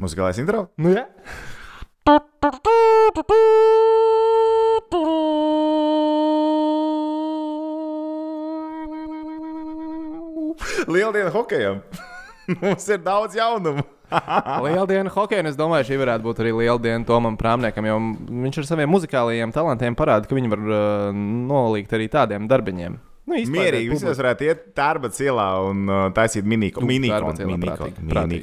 Muzikālais intro? Nu, jā. Lieldiena hokejam! Mums ir daudz jaunumu! Liela diena hokeja, un es domāju, šī varētu būt arī liela diena Tomam Prāmniekam, jo viņš ar saviem muzikālajiem talantiem parāda, ka viņi var uh, nolīgt arī tādiem darbiņiem. Nu, Mierīgi, visiem varētu iet tērbats ielā un uh, taisīt mini-koncertu. Mini mini prātīgi, mini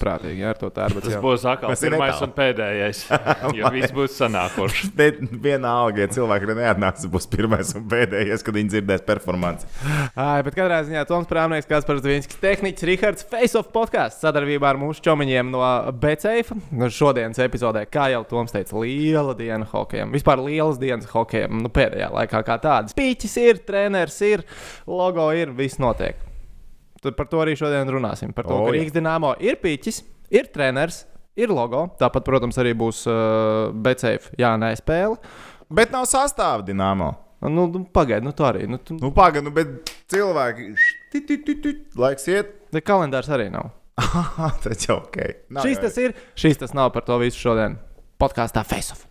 prātīgi. jā, ar to tērbu. Tas būs atkal pirmais un pēdējais. Jo viss būs sanākuši. Te vienalga, ja cilvēki neatnāks, būs pirmais un pēdējais, kad viņi dzirdēs performanci. Ai, bet katrā ziņā Toms Prāmnieks, kas par Zviņskis tehniķis, Rihards Face of podkāsts sadarbībā ar mūsu čomiņiem no BCF. Šodienas epizodē, kā jau Toms teica, liela diena hokejam. Vispār lielas dienas hokejam, nu pēdējā laikā kā tādas. Pīķis ir, treneris ir, logo ir, viss notiek. Tad par to arī šodien runāsim. Par to, O, ka. Rīgas dīnāmo ir pīķis, ir treneris, ir logo. Tāpat, protams, arī būs uh, BCF jānē spēle. Bet nav sastāvā dīnāmo. Nu, nu, Pagaidi, nu, tu arī. Nu, tu... Nu, pagaidi, nu, bet cilvēki. Ti, ti, ti, ti, Laiks iet. Bet kalendārs arī nav. Tas jau ok. Nav Šis jau- tas ir, šis tas nav par to visu šodien. Podkāstā Face of.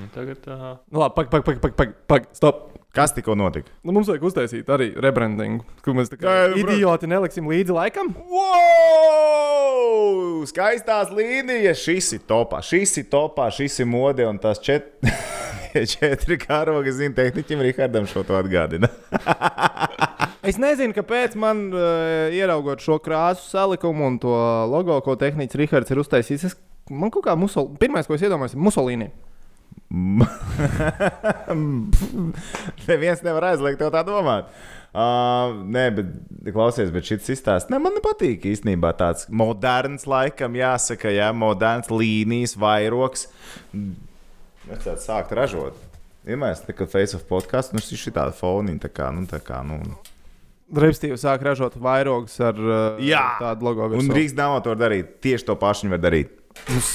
Un Tagad uh, Nu, labi, pagaidi, pagaidi, pagaidi, pagaidi, pag, stop. Kas tikko notika? Nu, mums vajag uztaisīt arī rebrandingu, kur mēs tā kā Jā, idioti neliksim līdzi laikam. Wow! Skaistās līnijas. Šis ir topā, šis ir topā, šis ir mode. Un tās čet... četri karogi, zina, tehniķim Rihardam šo to atgādina. Es nezinu, kāpēc man, uh, ieraugot šo krāsu salikumu un to logo, ko tehnicis Rihards ir uztaisījis, es, man kaut kā musol... pirmais, ko es iedomājos, ir Musolīni. Neviens nevar aizliegt tev tā domāt. Uh, nē, bet klausies, bet šis izstāsts ne, man nepatīk īstenībā. Tāds moderns, laikam, jāsaka, jā, moderns līnijas, vairoks. Mēs tādu sākt ražot. Vienmēr tas ir Face of podkāsts, nu šis ir tāds foniņš, tā kā, nu, tā kā, nu. Repstīvi sāk ražot vairogus ar uh, Jā. tādu logo. Un virsū. Rīgas dāmā to darīt. Tieši to pašu viņi var darīt.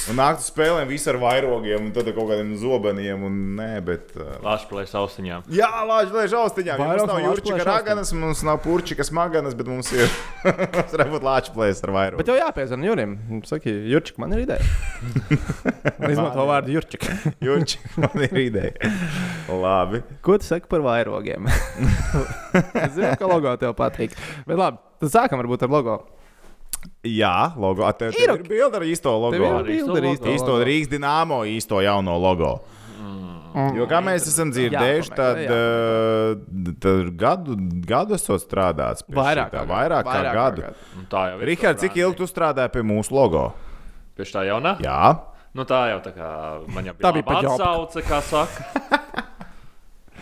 Un nākt uz spēlēm visi ar vairogiem, un tad ar kaut kādiem zobeniem. Un, nē, bet, uh, Lāčplēs austiņām. Jā, lāž, lēž austiņā. Vairogs Mums nav jūrčika raganas, mums nav purčika smaganas, bet mums ir mums var būt lāča plēs ar vairogu. Bet jau jāpiezvan Jurim. Saki, Jurčik, man ir ideja. Izmanto vārdu Jurčik. Jūrčika man ir ideja. Labi. Ko tu saki par vairogiem? es zinu, ka logo tev patīk. Bet labi, tad sākam varbūt ar logo. Jā, logo. A, Tev, Ir tev ir bilde ar īsto logo. Ar īsto bilde ar īsto Īsto logo. Rīgas dīnāmo, īsto jauno logo. Jo kā mēs esam dzirdējuši, tad, uh, tad gadu, gadu esot strādāts. pie Vairāk šitā. kā vairāk kā Vairāk kā gadu. gadu. Tā jau ir. Rihards, cik ilgi tu strādāji pie mūsu logo? Pēc tā jaunā? Jā, Nu, tā jau tā kā man jau Tā bija bija pa jobu. atsauce, kā saka.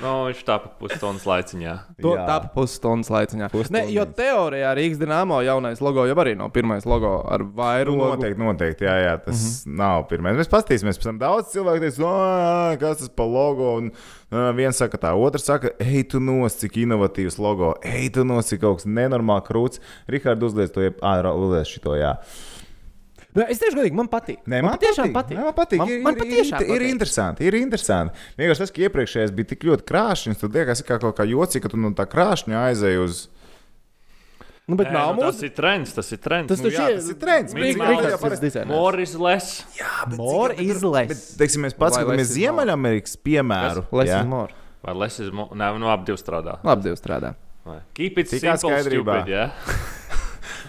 nu, viņš tāpat pusstundas laiciņā. To tā pa pusstundas laiciņā. Pusstundas. Ne, jo teorijā Rīgas dīnāmo jaunais logo jau arī nav pirmais logo ar Nu, vairogu. noteikti, noteikti. Jā, jā tas mm -hmm. nav pirmais. Mēs paskatīsimies, pēc tam daudz cilvēku teiks, "Ā, kas tas par logo. Un, viens saka, tā, otrs saka, ej, tu nos, cik inovatīvs logo, ej, tu nos, cik kaut kas nenormāli krūts. Rihards uzliek to, ārā uzliek šito, jā. Nu, Es tieši godīgi, man patīk. Nē, man patiešām patīk. Nē, man patīk. Man, ir, man ir, patiešām ir, ir patīk. interesanti. Ir interesanti. Vienkārši tas, ka iepriekšējais bija tik ļoti krāšņs, tad liekas, ka kaut kā jocīgi, ka tu no tā krāšņa aizēji uz. Nu, bet Nē, nav nu, tas mūsu. ir trends. Tas ir trends. Tas Nu, jā, ir- tas ir trends, bet daudz- tas dizainers. More is less. Jā, bet More cik- is less. Bet, teiksim, mēs paskatāmies? Ziemeļamerikas piemēru. Less jā. is more. Vai less is more? Nē, nu, ap divi strādā. Labi, divi strādā. Vai? Keep it simple, skaidrībā. stupid, jā.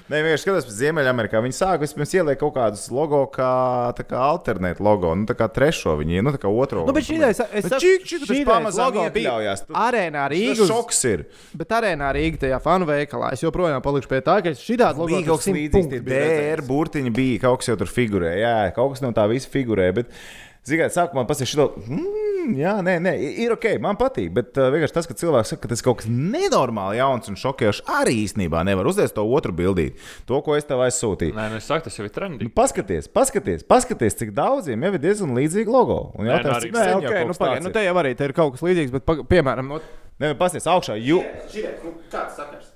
Nē, vienkārši skatās pēc Ziemeļamerikā. Viņi sāk vispirms ielikt kaut kādus logo, kā, kā alternēt logo, nu tā kā trešo viņi, nu tā kā otro. Nu, bet šī ideja, es tas idejas pamazām iekļaujās. Arēnā Tas Rīgas. šoks ir. Bet arēnā Rīgā tajā fanu veikalā es joprojām palikšu pie tā, ka tādu logo Bija kaut kas līdzīgs, DR burtiņi bija, kaut kas jau tur figurē, jā, kaut kas no tā visa figurē, bet, zināt, sākumā pasaka šito, mm, jā, nē, nē, ir ok, man patīk, bet uh, vienkārši tas, ka cilvēks saka, ka tas kaut kas nenormāli jauns un šokējošs, arī īstenībā nevar uzliekt to otru bildīti, to, ko es tev aizsūtīju. Nē, nu, es saku, tas jau ir Nu, trendy. paskaties, paskaties, paskaties, cik daudziem jau ir diezgan līdzīga logo. Un Nē, jautājums, nu, sen Nē, jau okay, nu, kas pagaid, tāds nu, ir? te jau arī te ir kaut kas līdzīgs, bet, paga- piemēram, no Nē, paskaties, augšā. Ju... kāds sakars.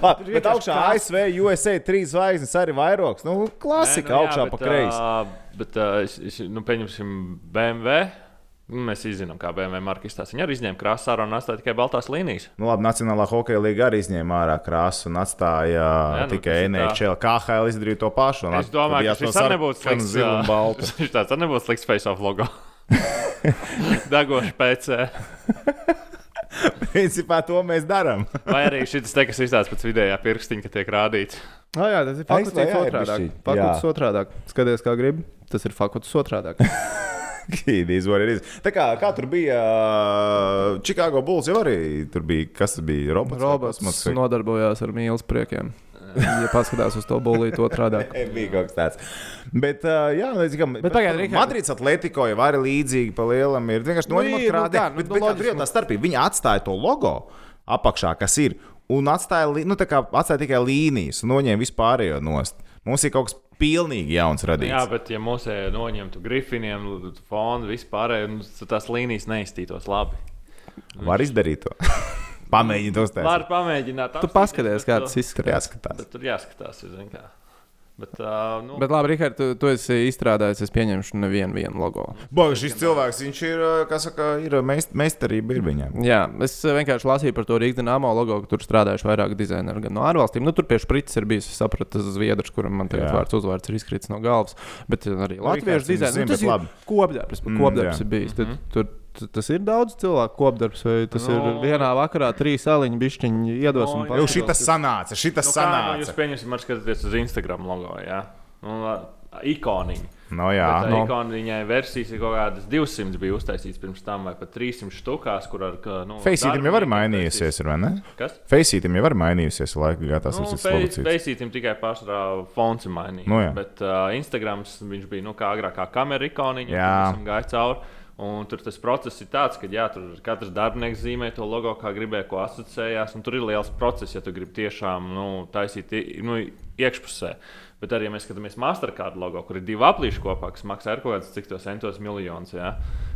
Labi, bet augšā ASV, USA, trīs zvaigznes arī vairogs. Nu, klasika Nē, nu, jā, augšā pa kreisi. ā, Bet, uh, es, es, nu, pieņemsim, BMW. Nu, Mēs izzinām, kā BMW marka izstāsta. Viņi arī izņēma krāsas ārā un atstāja tikai baltās līnijas. Nu, labi, Nacionālā hokeja līnga arī izņēma ārā krāsu un atstāja Jā, nu, tikai tas ir tā. NHL. KHL izdarīja to pašu. Es domāju, ka nebūtu sarkanu, slikts. arī nebūtu slikts face of logo. Dagošs PC. Principā to mēs darām. Vai arī šis te, kas izstāsta pēc vidējā pirkstiņa, ka tiek rādīts. Ah, jā, tas ir bišķiņ. Fakultāts Jā. otrādi. Skaties, kā gribi. Tas ir fakultāts otrādi. Kīdīs. Tā kā, kā tur bija Chicago Bulls, jau arī tur bija, kas bija? Robots. Robots nodarbojās ar mīlestības priekiem. Ja paskatās uz to bulītu otrādi. bija kaut kas tāds. Bet, uh, jā, līdz. Bet pagaid, Rihard. Madrids Atletico jau arī līdzīgi pa lielam ir. Vienkārši Nu, noņemot nu krādi. kā, nu, Bet, nu, bet loģiski, tur ir nu. tā starpība. Viņi atstāja to logo apakšā, kas ir. Un atstāja, nu, tā kā atstāja tikai līnijas un noņēma vispārējo nost. Mums ir kaut kas pilnīgi jauns radīts. Jā, bet ja mūsu noņemtu grifiniem, fonu, vispārēju, nu, tad tās līnijas neiztītos labi. Var izdarīt to. Pamēģiniet to uztaisīt. Var pamēģināt. Tu paskaties, kā tas izskatās. Jāskatās. Tur jāskatās, zin kā. Bet, uh, nu, Bet labi, Rihard, tu, tu esi izstrādājis, es pieņemšu nevienu vienu logo. Boga, šis cilvēks, viņš ir, kā saka, ir meist, meistarība ir viņam. Jā, es vienkārši lasīju par to Rīgas dīnāmo logo, ka tur strādājuši vairāk dizaineri gan no ārvalstīm. Nu, tur pie šprices ir bijis, es sapratu, tas zviedrs, kuram man tagad Jā. vārds uzvārds ir izkritis no galvas. Bet arī latviešu dizaineri. Nu, tas ir labi. kopdarbs, Mm, kopdarbs jā. ir bijis. Tad, tur, t- Tas ir daudz cilvēku kopdarbs, vai tas no. No. ir vienā vakarā trīs aliņu bišķiņu iedos. No, un jā. Jau šitas sanāca, šitas nu, kā, nu, sanāca. jūs pieņemsiet, man skatāties uz Instagram logo. Jā. Nu, ikoniņu. No jā, tā no. ikona viņai versijas ir kaut kādas 200 bija uztaisītas pirms tam, vai pat 300 štukās, kur ar nu, Faceītam jau darbinieki mainījusies, vai ne? Kas? Faceītam jau ir mainījusies, laika gaitā tas Nu, ir slogocīts. Faceītam tikai pārsvarā fonts ir mainīts. Nu, jā. bet uh, Instagrams viņš bija nu, kā agrāk, kā kamera ikoniņa, Jā. kas gāja cauri. Un tur tas process ir tāds, ka jā, tur katrs darbinieks zīmē to logo, kā gribēja, ko asociējās. Tur ir liels process, ja tu gribi tiešām nu, taisīt nu, iekšpusē. Bet arī, ja mēs skatāmies Mastercard logo, kur ir divi aplīši kopā, kas maksā ar kaut kādus cik tos centos miljonus. Jā.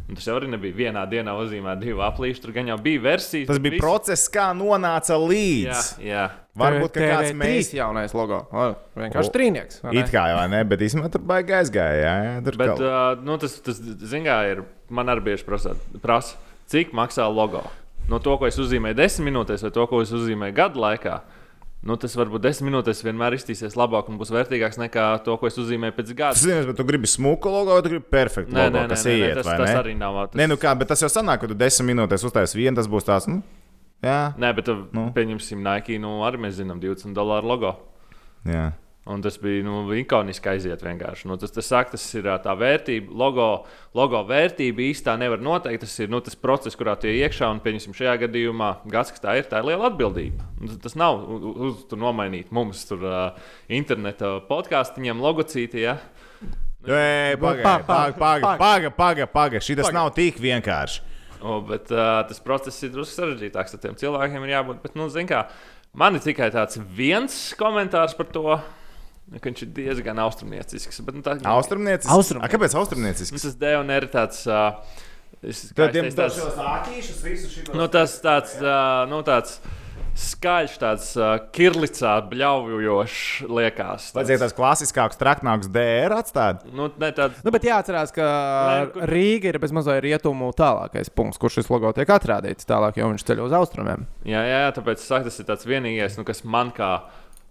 Un tas jau arī nebija vienā dienā uzzīmēts divi aplīši. Tur gan jau bija versijas. Tas bija visi- process, kā nonāca Jā, līdz. jā. Varbūt ka kāds TV3 mēs. jaunais logo. O, Vienkārši O, trīnieks. It kā jau ne, bet īstenībā tur baigi aizgāja. Jā, jā, tur Bet kaut- uh, nu, tas, tas zināmā, ir man arī bieži prasa, prasa, cik maksā logo. No to, ko es uzzīmēju desmit minūtēs, vai to, ko es uzzīmēju gadu laikā. Nu, tas varbūt desmit minūtēs vienmēr iztīsies labāk un būs vērtīgāks nekā to, ko es uzzīmēju pēc gada. Tas zināms, bet tu gribi smuku logo, vai tu gribi perfektu Nē, logo, nē, nē, kas nē, nē, iet, tas, vai tas ne? arī nav. Tas... Nē, nu kā, bet tas jau sanāk, ka tu desmit minūtēs uztaisīsi vienu, tas būs tāds, nu, jā, Nē, bet. Nu. pieņemsim Nike, nu arī mēs zinām 20 dolāru logo. jā. Un tas bija nu, ikoniski aiziet vienkārši. Nu, tas, tas, saka, tas ir tā vērtība, logo, logo vērtība īstā nevar noteikt. Tas ir nu, tas process, kurā tie iekšā un, pieņemsim, šajā gadījumā, gads, kas tā ir, tā ir liela atbildība. Un Tas, tas nav u- u- uz tur nomainīt mums tur uh, interneta podkāstiņiem, logocīti. Ja? Pa- Pagaidi, pa- pagaidi, pa- pagaidi, pagaidi, pagaidi. Šis nav tik vienkārši. O, bet uh, tas process ir drusku sarežģītāks. Tad tiem cilvēkiem ir jābūt. Bet, nu, zin kā, man ir tikai tāds viens komentārs par to. Ka Viņš ir diezgan austrumniecisks. Bet, nu, tā, Austrumniecis. Austrum- A, kāpēc austrumniecis? Nu, tas DNR ir tāds. Uh, es- Tādiem teicu, tāds- āķīšus, visus šitos. Nu, tas tāds, uh, nu, tāds skaļš, tāds uh, kirlicā bļaujošs liekas. Vajadzēja tās klasiskākas, traknākas DR atstāt. Nu, ne, tāds, Nu, bet jāatcerās, ka Nē, kur- Rīga ir bezmazliet rietumu tālākais punkts, kur šis logo tiek atrādīts tālāk, jo viņš ceļ uz austrumiem. jā, jā, tāpēc es saku, tas ir tāds vienīgais, nu, kas man kā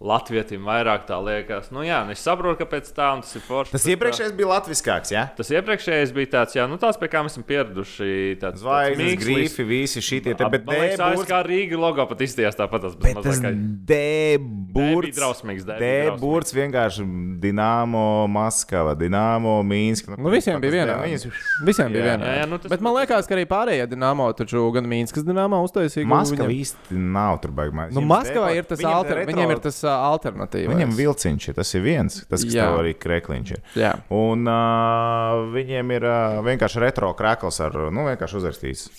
latvietim vairāk tā liekas. Nu, jā, nu, es saprotu, kāpēc tā un tas ir forši. Tas bet, iepriekšējais bija latviskāks, jā? uh, Tas iepriekšējais bija tāds, jā, nu, tāds, pie kā mēs esam pieraduši. Tāds, Zvaigznes, grīfi, visi šitie te, bet tā D-burts. kā Rīga logo pat izstījās tāpat. Tas Bet bija mazliet kā- D D-burts. bija drausmīgs, D drausmīgs. D-burts vienkārši Dienāmo, Maskava, Dienāmo, Mīnska. Nu, visiem bija vienā. Viņas Visiem bija viena. Jā, nu, tas- Bet man liekas, ka arī pārējie dīnāmo, taču gan Mīnskas dīnāmo uztaisīja. Maskava īsti nav tur baigta. Nu, Maskavā ir tas alter, viņiem ir tas uh, alternatīvs. Viņam vilciņš ir, tas ir viens, tas, tev arī krekliņš ir. Jā. Un uh, viņiem ir uh, vienkārši retro krāklis ar, nu, vienkārši uzrakstīts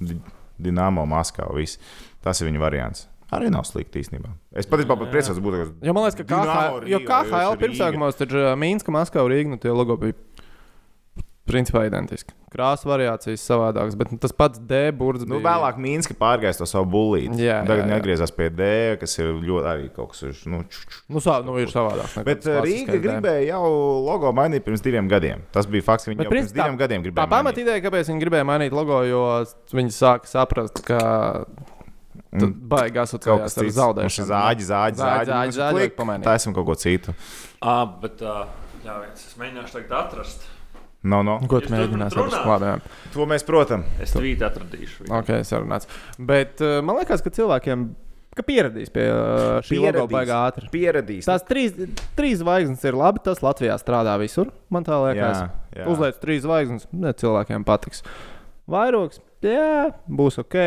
Di- Dinamo Maskavā. Viss. Tas ir viņa variants. Arī nav slikti īstenībā. Es patiesībā pat priecājos būt tāds. Jo man liekas, ka KHL, pirmsākumos tur Mīnska, Maskava, Rīga, nu tie logo bija Principā identiski. Krāsa variācijas savādākas, bet nu, tas pats D burbuļs. Nu, vēlāk Mīnska pārgājis to savu bullīti. Jā, Tagad atgriezās pie D, kas ir ļoti arī kaut kas uz. Nu. Nu, sā, nu ir savādāk. Bet klasiskais Rīga D. gribēja jau logo mainīt pirms diviem gadiem. Tas bija fakts, ka viņi Bet jau pirms principā diviem gadiem Tā gribēja. pamatīdēja, kāpēc viņi gribēja mainīt logo, jo viņi sāka saprast, ka Mm. baigi Kaut kas. Mums ir zāģi, zāģi, Zāģi, zāģi. zāģi, zāģi pamainīt. Taisam kaut ko citu. Ah, bet uh, jā, viens, es mēģināšu tagad atrast. No, no. Ko tu mēģināsi atrast? To mēs, protams. Es tvītu atradīšu. Ok, sarunāts. Bet uh, man liekas, ka cilvēkiem ka pieradīs pie uh, šī logo baigā ātri. Pieradīs. Tās trīs, trīs zvaigznes ir labi. Tas Latvijā strādā visur. Man tā liekas. Jā, jā. Uzliec trīs zvaigznes, ne cilvēkiem patiks. Vairogs, jā, būs ok.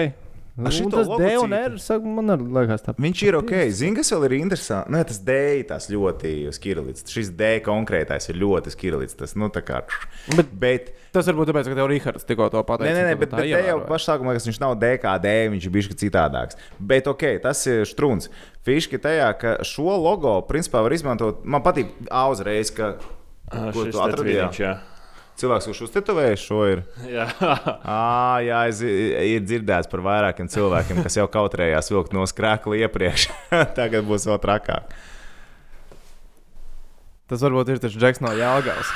A, šito tas D un? R, saka, man arī liekas, tā. Viņš ir ok. Zini, kas vēl ir interesanti? Nē, tas D ir tas ļoti skirlīts. Šis D konkrētais ir ļoti skirlīts. Tas, nu, tā kā. Bet Bet, tas varbūt tāpēc, ka tev Rihards tikko to pateica. nē, nē, nē, bet, tā bet te jau ievēroji. pašā sākumā, kas viņš nav D kā D, viņš ir bijis citādāks. Bet, ok, tas ir strūns. Fiški tajā, ka šo logo, principā, var izmantot. Man patīk A uzreiz, ka Ah, Ko šis tu atradīji? Jā. cilvēks, kurš uztetovējis šo ir. Jā, À, jā, es, ir dzirdēts par vairākiem cilvēkiem, kas jau kautrējās vilkt no skrēkla iepriekš. Tagad būs vēl trakāk. Tas varbūt ir tas Džeks no Jālgavas.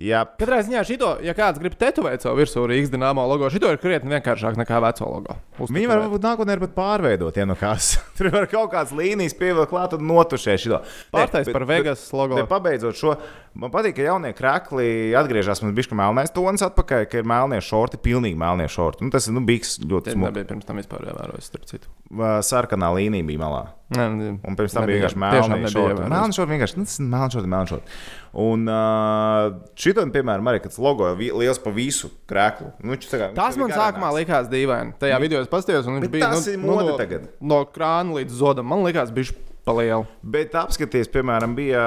Jā, Katrā ziņā šito, ja kāds grib tetovēt savu virsū Rīgas dīnāmo logo, šito ir krietni vienkāršāk nekā veco logo. Viņi var varbūt nākotnē pat pārveidot, ja no kāds tur var kaut kādas līnijas pievilkt klāt un notušēt šo. Pārtais par Vegas logo. Bet pabeidzot šo, man patīk, ka jaunie krekli atgriežas. Man bija melnais tonis atpakaļ, ka ir melnie šorti, pilnīgi melnie šorti. Nu, tas ir nu, bijis ļoti smuki. nebija pirms tam vispār ievērojis, starp citu. Sarkanā līnija bija malā. Nē, Un pirms tam bija vienkārši nebija šorti. Melnē šorti vienkārši, nu, tas ir melnē šorti, melnē šorti. Un uh, šito, piemēram, arī, tas logo ir liels pa visu krēklu. Nu, kā- Tas man sākumā likās dīvaini. Tajā video es paskatījos, un viņš bija tas ir nu, mode no, tagad. no krāna līdz zodam. Man likās, bija pa lielu. Bet apskaties, piemēram, bija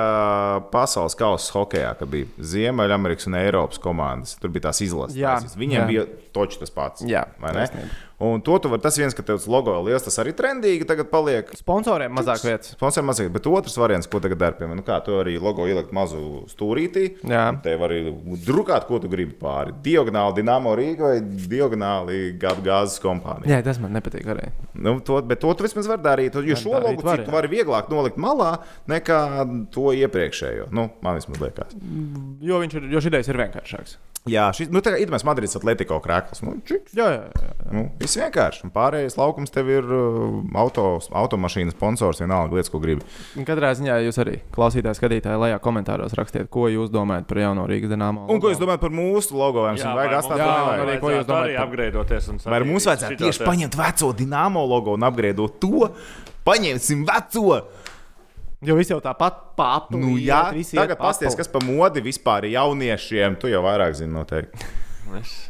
pasaules kausa hokeja, kad bija Ziemeļamerikas un Eiropas komandas. Tur bija tās izlases. Viņiem jā. bija točs tas pats. Jā, vai ne? taisnība. Un to tu vari, tas viens, ka tev tas logo ir liels, tas arī trendīgi tagad paliek. Sponsoriem mazāk vietas. Sponsoriem mazliet, bet otrs variants, ko tagad dara, piemēram, nu kā tu arī logo ielikt mazu stūrītī. Jā. Te var arī drukāt, ko tu gribi pāri. Diagonāli Dienāmo Rīga vai diagonāli gāzes kompānija. Jā, tas man nepatīk arī. Nu, to, bet to tu vismaz vari darīt. Jo šo darīt logo var, citu jā. var vieglāk nolikt malā nekā to iepriekšējo. Nu, man vismaz liekas. Jo ir, jo šī ideja ir vienkāršāks. Jā, šis nu, ir Idris Madrids Atletico krāklis. Nu, čiks. Jā, jā, jā. jā. Nu, viss vienkārši. Un pārējais laukums tev ir uh, auto, automašīnas sponsors, vienalga lietas, ko gribi. Un Katrā ziņā jūs arī klausītāji, skatītāji, lejā komentāros rakstiet, ko jūs domājat par jauno Rīgas dīnāmo. Un ko jūs domājat par mūsu logo? Viņu vajag atstāt Jā, arī ko jūs domājat par- apgreidoties. un Vai mums vajadzētu tieši paņemt veco dīnāmo logo un apgriezot to? Paņemsim veco! Jo viss jau tāpat papu. Nu, jā, tagad pasties, kas pa modi vispār ir jauniešiem. Tu jau vairāk zini noteikti. Es-.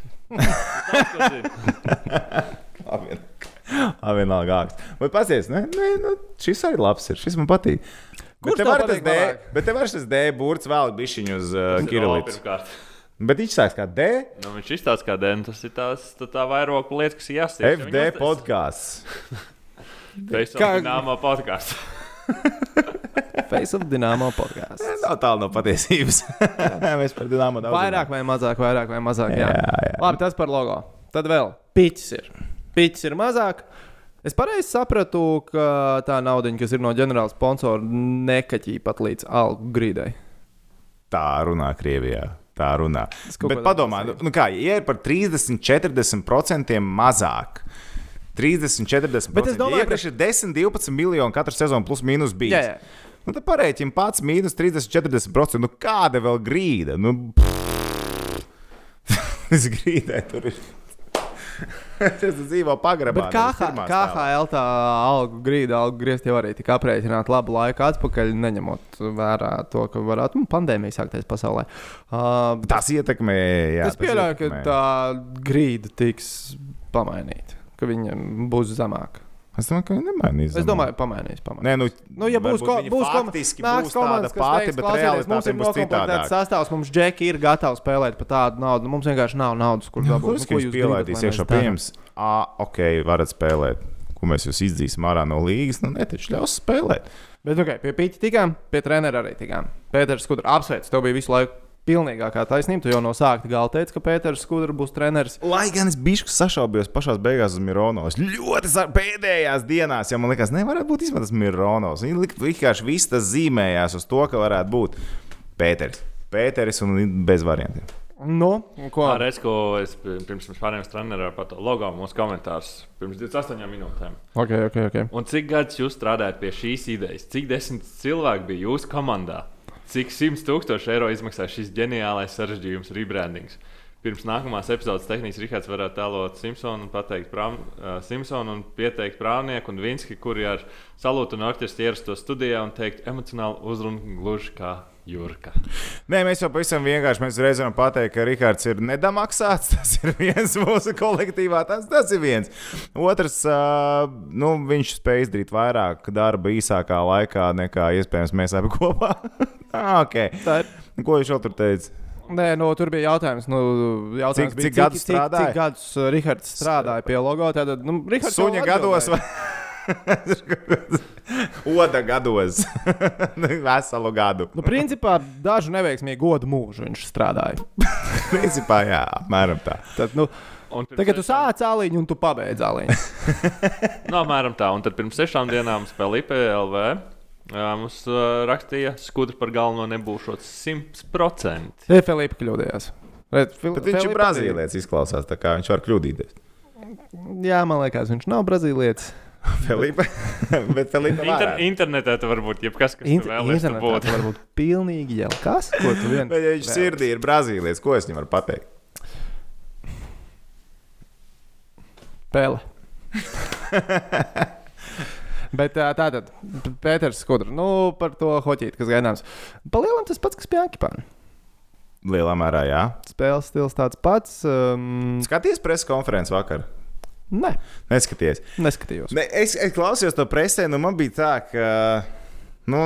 Vienalga. Vai pasties, ne? Nē, nu, šis arī labs ir. Šis man patīk. Kurš bet tev var tas D, bet tev var šis D burts vēl bišķiņu uz uh, Tas ir pirmkārt. Bet viņš sāks kā D, Nu, viņš izstāsta, kā dēļ tas ir tās, tā, tā vairāk lietas, kas jāsaka. FD podkāsts. Facebook Kā- nāmā podkāsts. Face of Dynamo podkāsts. Nav tālu no patiesības. Mēs par dīnāmo daudz. Vairāk vai mazāk, vairāk vai mazāk. Jā, Jā, jā. Labi, tas par logo. Tad vēl piķis ir. Piķis ir mazāk. Es pareizi sapratu, ka tā nauda, kas ir no ģenerāla sponsora, nekaķī pat līdz algu grīdai. Tā runā Krievijā. Tā runā. Bet padomā, nu, nu kā, ja ir par 30, 40% mazāk. 30, 40%. Bet es domāju, iepriekš ir 10, 12 miljoni katru sezonu plus mīnus bijis. Jā, jā. Nu, tad parēķini pats mīnus 30, 40%. Nu, kāda vēl grīda? Nu, Tas grīdē tur ir. Tas dzīvo pagrabā. KH, KHL tā algu grīda, algu griezt jau arī tika aprēķināta labu laiku atpakaļ, neņemot vērā to, ka varētu nu, pandēmija sākties pasaulē. Uh, Tas ietekmē. Jā, es pieļauju, ka tā grīda tiks pamainīta, ka viņa būs zemāka. Es domāju, ka viņi nemainīs. Es domāju, pamainīs. pamainīs. Nē, nu, Nu, ja būs ko, būs ko, faktiski būs tāda pati, teiks, bet klausieties, mums ir nokomplektēts sastāvs, mums džeki ir gatavi spēlēt par tādu naudu. Nu, mums vienkārši nav naudas, kur dabūt. Kurš viņš pielaidīs iekšā? Pieņems, ah, ok, varat spēlēt. ko mēs jūs izdzīsim ārā no līgas, nu netaču ļaus spēlēt. Bet, ok, pie pīķa tikām, pie treneru arī tikām. Pēters Skudra apsveic, tev bija visu laiku pilnīgākā taisnība. Tu jau no sākta gala teici, ka Pēters Skudra būs treneris. Lai gan es biju sašaubījos pašā beigās uz Mironovs. Ļoti sa- pēdējās dienās, ja man liekas, nevarētu būt īstenībā tas Mironovs. Lik- vienkārši viss tas zīmējās uz to, ka varētu būt Pēters. Pēteris un bez variantiem. Nu, ko? Tā reize, ko es pi- pirms tam pārējām trenerā par to logo mūsu komentārus pirms 28 minūtēm. Ok, ok, ok. Un cik gadus jūs strādājat pie šīs idejas? Cik desmit cilvēki bija jūsu komandā? Cik simts tūkstoši eiro izmaksā šis ģeniālais sarežģījums, rebrandings? Pirms nākamās epizodes tehniski Rihards varētu tēlot Simpsonu un pateikt prām, uh, Simpsonu un pieteikt prāvnieku un Vinski, kuri ar salūtu un orķestri ierasto studijā un teikt emocionāli uzrunu gluži kā Jurka. Nē, mēs jau pavisam vienkārši mēs varam pateikt, ka Rihards ir nedamaksāts. Tas ir viens mūsu kolektīvā. Tas, tas ir viens. Otrs, uh, nu, viņš spēj izdarīt vairāk darba īsākā laikā nekā iespējams mēs abi kopā. okay. Tā ir. Ko viņš vēl tur teica? Nē, nu, tur bija jautājums, nu, jautājums Cik- bija, cik gadus cik, strādāja? cik gadus uh, Rihards strādāja pie logo. Tad, nu, Rihards jau Suņa gados vai Oda gados. Veselu gadu. Nu, principā dažu neveiksmīgu godu mūžu viņš strādāja. Principā, jā, apmēram tā. Tad, nu, tagad tu sāc cāliņu un tu pabeidz cāliņu. Nu, apmēram tā. Un tad pirms sešām dienām spēlēja IPLV. Jā, mums uh, rakstīja, skudri par galveno nebūšot 100%. Te Filipa kļūdījās. Bet viņš ir Filipa brazīlietis, izklausās tā kā viņš var kļūdīties. Jā, man liekas, viņš nav brazīlietis. Filipa. Bet Filipa Inter internetā tas var būt jebkas, kas Int tev vēlēs tur internetā būt. tas var būt pilnīgi jau kas, ko tu vien. Bet ja viņš sirdī ir brazīlietis, ko es viņam varu pateikt? Pēle. Bet tā tad, Pēters Skudra, nu par to hoķīti, kas gaidāms. Palielam tas pats, kas pie Akipāna. Lielā mērā, jā. Spēles stils tāds pats. Um, Skaties preses konferenci vakar. Nē, Neskaties. neskatījos. Ne, es, es klausījos to presē, nu man bija tā, ka. Nu,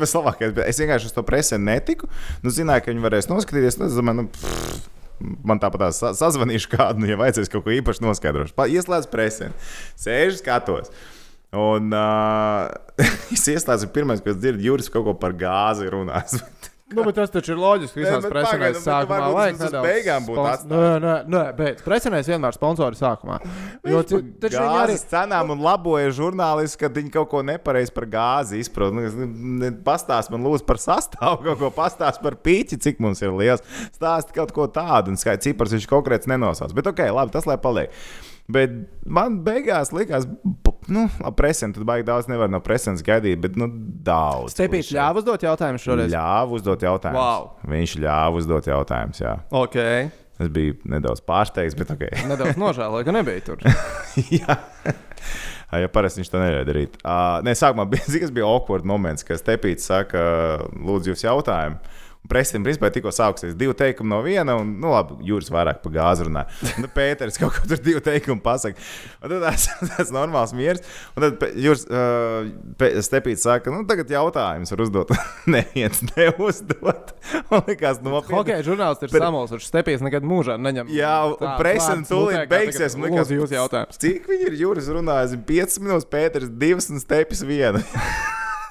vislabākais, bet es vienkārši uz to presē netiku. Nu, zināju, ka viņi varēs noskatīties. Nu, es domāju, nu, pff, man tāpat sa sazvanīšu kādu, nu, ja vajadzēs kaut ko īpaši noskaidrot. Pa- Ieslēdzu presē, sēžu, skatos. Un uh, es ieslēdzu, pirmais, ko es dzirdu, Juris kaut ko par gāzi runās. Nu, bet tas taču ir loģiski. Visās presenēs sākumā vajag tas beigām būtu atstājis. Nē, nē, nē, bet presenēs vienmēr sponsori sākumā. Jo taču viņi arī. Cenām un laboja žurnālisti, kad viņi kaut ko nepareizi par gāzi izprot. Nu, ne- Pastāst man, lūdzu, par sastāvu, kaut ko pastāst par pīķi, cik mums ir liels. Stāst kaut ko tādu, un skaidrs, cipars viņš konkrēts nenosauc. Bet ok, labi, tas lai paliek. Bet man beigās likās, nu, presents, tad baigi daudz nevar no presents gaidīt, bet nu, daudz. Stepīts klišeju. ļāva uzdot jautājumu šoreiz. Ļāva uzdot jautājumus. Wow. Viņš ļāva uzdot jautājumus, jā. Ok. Es biju nedaudz pārsteigts, bet ok. Nedaudz nožēloju, ka nebija tur. Jā. Ja parasti viņš to nevarēja darīt. Uh, nē, sākumā bija, kas bija awkward moments, kad Stepīts saka, lūdzu, jūs jautājumu. Presim, principā, tikko sāksies divi teikumi no viena, un, nu, labi, jūras vairāk par gāzi runā. Nu, Pēters kaut ko tur divu teikumu pasaka. Un tad tas ir normāls miers. Un tad jūras uh, Stepīts saka, nu, tagad jautājums var uzdot. Neviens neuzdot. Man liekas, nopietni. Hokeja žurnālisti ir Bet- samulsuši. Stepīs nekad mūžā neņem. Jā, un vārds tūlīt beigsies. man liekas, Lūdzu, jūs jautājums. Cik viņi ir jūras runājis? 5 minūtes, Pēters, 2 un stepis 1.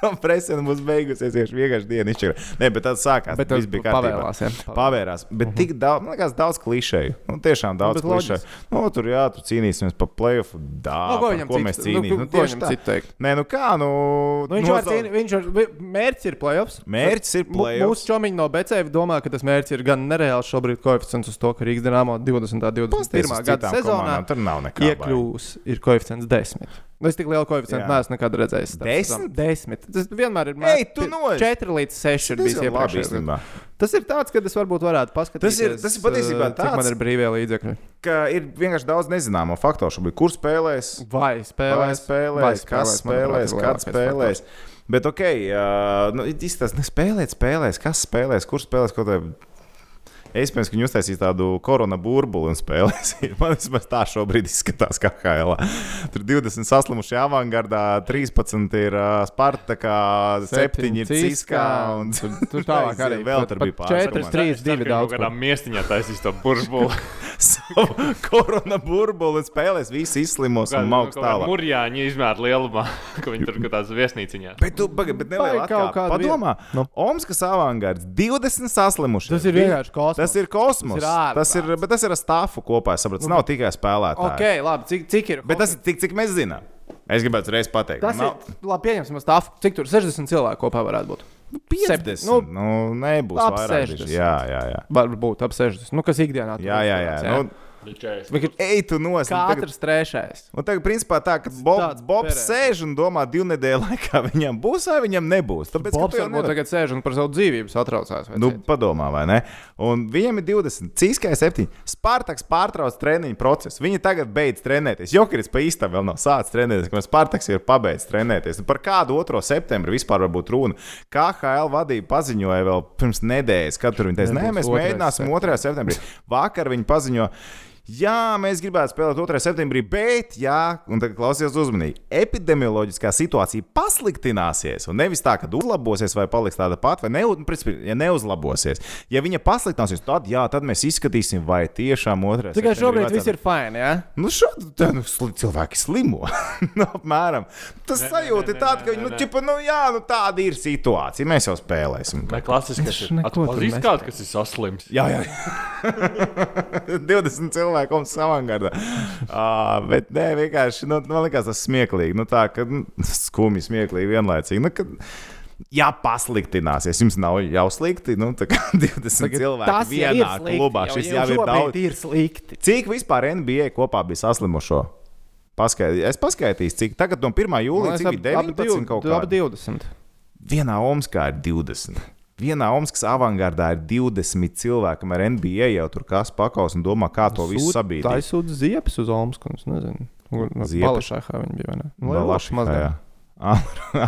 Presena būs beigusies tieši vienkārši dienu izšķirta. Nē, bet tad sākās. Bet tas viss bija kārtībā. pavērās, jā. Pavērās. Bet tik daudz, man liekas, daudz klišeju. Nu, tiešām daudz bet klišeju. Nu, tur jā, tur cīnīsimies par playoff. Dā, Nu, ko mēs nu, cīnīsimies? Nu, ko tieši tā. citu? Nē, nu kā, nu. Nu, viņš nosauc- cīnīt, viņš var, mērķis ir playoffs. Mērķis ir playoffs. Mūsu čomiņi no Becēva domā, ka tas mērķis ir gan nereāls šobrīd koeficients uz to, ka Rīgas dīnāmo 20. un Pasties 21. uz gada sezonā Tur nav nekā. iekļūs ir koeficients 10. Nu, Es tik lielu koeficientu neesmu nekad redzējis. Desmit? Desmit. Tas vienmēr ir Ej, tu nož! 4 līdz 6 ir bijis Tas īstenībā. Tas ir tāds, ka es varbūt varētu paskatīties. Tas ir- tas ir patiesībā eh, Cik man tāds- ir brīvie līdzekļi? Ir vienkārši daudz nezināmo faktoru. Šobrīd, kur spēlēs, Vai Vai spēlēs, spēlēs, kas spēlēs, kad spēlēs. Bet, ok, uh, nu, izstāstiet, spēlēt, spēlēs, kas spēlēs, kurš spēlēs kaut kādā. Iespējams, ka viņi uztaisīs tādu korona burbuli un spēlēs. Man vismaz tā šobrīd izskatās, kā HL. Tur 20 saslimuši avangardā, 13 ir uh, Spartakā, 7 ir Ciskā. Un... Tur, tur tālāk arī vēl tur bija pāris. 4, pāris 3, 2 daudz. Kādā miestiņā taisīs to buržbulu. savu korona burbuli un spēlēs, visi izslimos un mauks tālāk. Mūrjāņi izmēra lielumā, ka viņi tur kaut kādā viesnīciņā. Bet tu pagaidi, bet atkāpe. kāda Padomā, Nu. Omskas avangards 20 saslimuši. Tas ir vienkārši kosmos. Tas ir kosmos. Tas ir ārprāts. tas ir, bet tas ir ar stāfu kopā, es saprotu. Tas nav tikai spēlētāji. Ok, labi, cik, cik ir? Bet tas ir tik, cik mēs zinām. Es gribētu reiz pateikt. Tas nav, ir. Labi, pieņemsim, stāv. Cik tur 60 cilvēku kopā varētu būt? nu, 50. nu, Nu, nu, nebūs ap vairāk. 60. bišķi. Jā, jā, jā. Varbūt ap 60. Nu, kas ikdienā tur jā, jā, jā. izturēts, Nu, Vienkārši Ej, tu nos. nu, tagad- Katrs trešais. Un tagad, principā, tā, ka Bob, Bobs sēž un domā, divu nedēļu laikā viņam būs vai viņam nebūs. Tāpēc, Bobs jau varbūt nevari- tagad sēž un par savu dzīvību satraucās. vai Nu, cits? padomā, vai ne? Un viņam ir 20, Cīskai 7. Spartaks pārtrauc treniņu procesu. Viņi tagad beidz trenēties. Jokeris pa īstam vēl nav sācis trenēties, kamēr Spartaks ir pabeidzis trenēties. Un par kādu 2. septembri vispār var būt runa? KHL vadība paziņoja vēl pirms nedēļas, kad tur viņi teica, nē, mēs 2. mēģināsim 2. septembrī. Vakar viņi paziņoja. Jā, mēs gribētu spēlēt 2. septembrī, bet, jā, un tagad klausieties uzmanīgi, epidemioloģiskā situācija pasliktināsies. Un nevis tā, ka uzlabosies vai paliks tāda pati, vai ne, nu, principā, ja neuzlabosies. Ja viņa pasliktināsies, tad, jā, tad mēs izskatīsim, vai tiešām 2. Tikai šobrīd viss ir fini. Ja? Nu, šādi nu, sli, cilvēki slimo. nu, apmēram. Tas nē, sajūta ir tāda, ka nē, nu, nē. ķipa, nu, jā, nu, tāda ir situācija. Mēs jau spēlēsim. Vai klasiskais ir? neko tur Atpazīst nespēju. kādu, kas ir saslims. Jā, jā. jā. 20 cilvēku un savangardā. Uh, bet nē, vienkārši nu, man liekas, tas smieklīgi. Nu, tā kā nu, skumji, smieklīgi vienlaicīgi. Nu, kad, Ja pasliktināsies, jums nav jau slikti. Nu, tā kā 20 cilvēki Tas jau vienā slikti, klubā. jau- Šis jau jau ir daudz. ir slikti. Cik vispār NBA kopā bija saslimušo? Paskait, es paskaitīšu, cik tagad no 1. jūlijā cik bija 19 kaut kā. kā. 20. Vienā Omskā ir 20. Vienā Omaskas avangardā ir 20 cilvēki, kamēr NBA jau tur kas pakaus un domā, kā to visu Tā sabiedrīt. ir sūta ziepes uz Omasku. Es nezinu. Ziepes? Balašākā viņa bija. Nu, mazgāja. jā. Ah,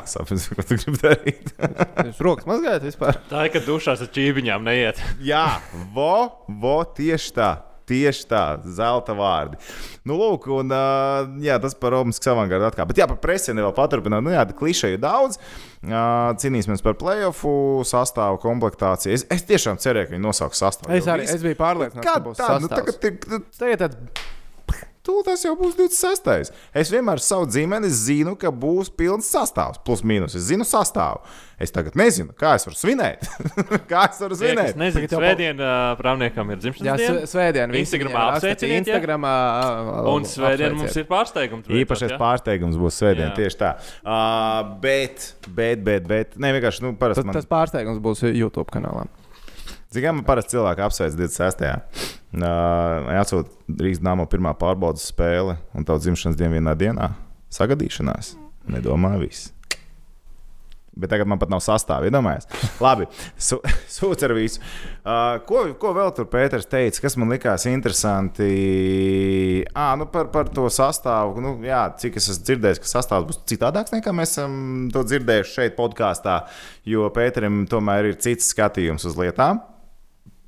saprotu, ko tu gribi darīt. Jūs rokas mazgājat vispār? Tā ir, ka dušās ar čībiņām neiet. Jā, vo, vo, tieši tā. Tieši tā, zelta vārdi. Nu, lūk, un uh, jā, tas par Romaskas avangardu atkal. Bet jā, par presienu vēl paturpināt. Nu, jā, klišeju daudz. Uh, cīnīsimies par playoffu sastāvu komplektāciju. Es, es tiešām cerēju, ka viņi nosauks sastāvu. Es arī es biju pārliecināts, ka būs tā? Nu, sastāvs. tagad ir. Nu, Tagad tāds Tūlīt tas jau būs 26. Es vienmēr savu ģimeni zinu, ka būs pilns sastāvs, plus mīnus. Es zinu sastāvu. Es tagad nezinu, kā es varu svinēt. kā es varu Tie, kas svinēt? nezinu, Tagad jau svētdien uh, prāvniekam ir dzimšanas Jā, diena. s- svētdien. visi Instagramā ja? Instagramā. Un svētdien apsveiciet. mums ir pārsteigums. Īpašais pārsteigums būs svētdien, Jā. tieši tā. Uh, bet, bet, bet, bet, ne vienkārši, nu, parasti Tas, man. tas pārsteigums būs YouTube kanālā. Cik man parasti cilvēki apsveic 26. Uh, atsūta Rīgas dāmas pirmā pārbaudas spēle un tavs dzimšanas diena vienā dienā. Sagadīšanās. Nedomāju, viss. Bet tagad man pat nav sastāvā. Iedomājieties, labi. Su, Sūdz ar visu. Uh, ko, ko vēl tur Pēters teica, kas man likās interesanti? À, nu par, par to sastāvu. Nu, jā, cik es esmu dzirdējis, ka sastāvs būs citādāks nekā mēs esam to dzirdējuši šeit, podkāstā. Jo Pēterim tomēr ir cits skatījums uz lietām.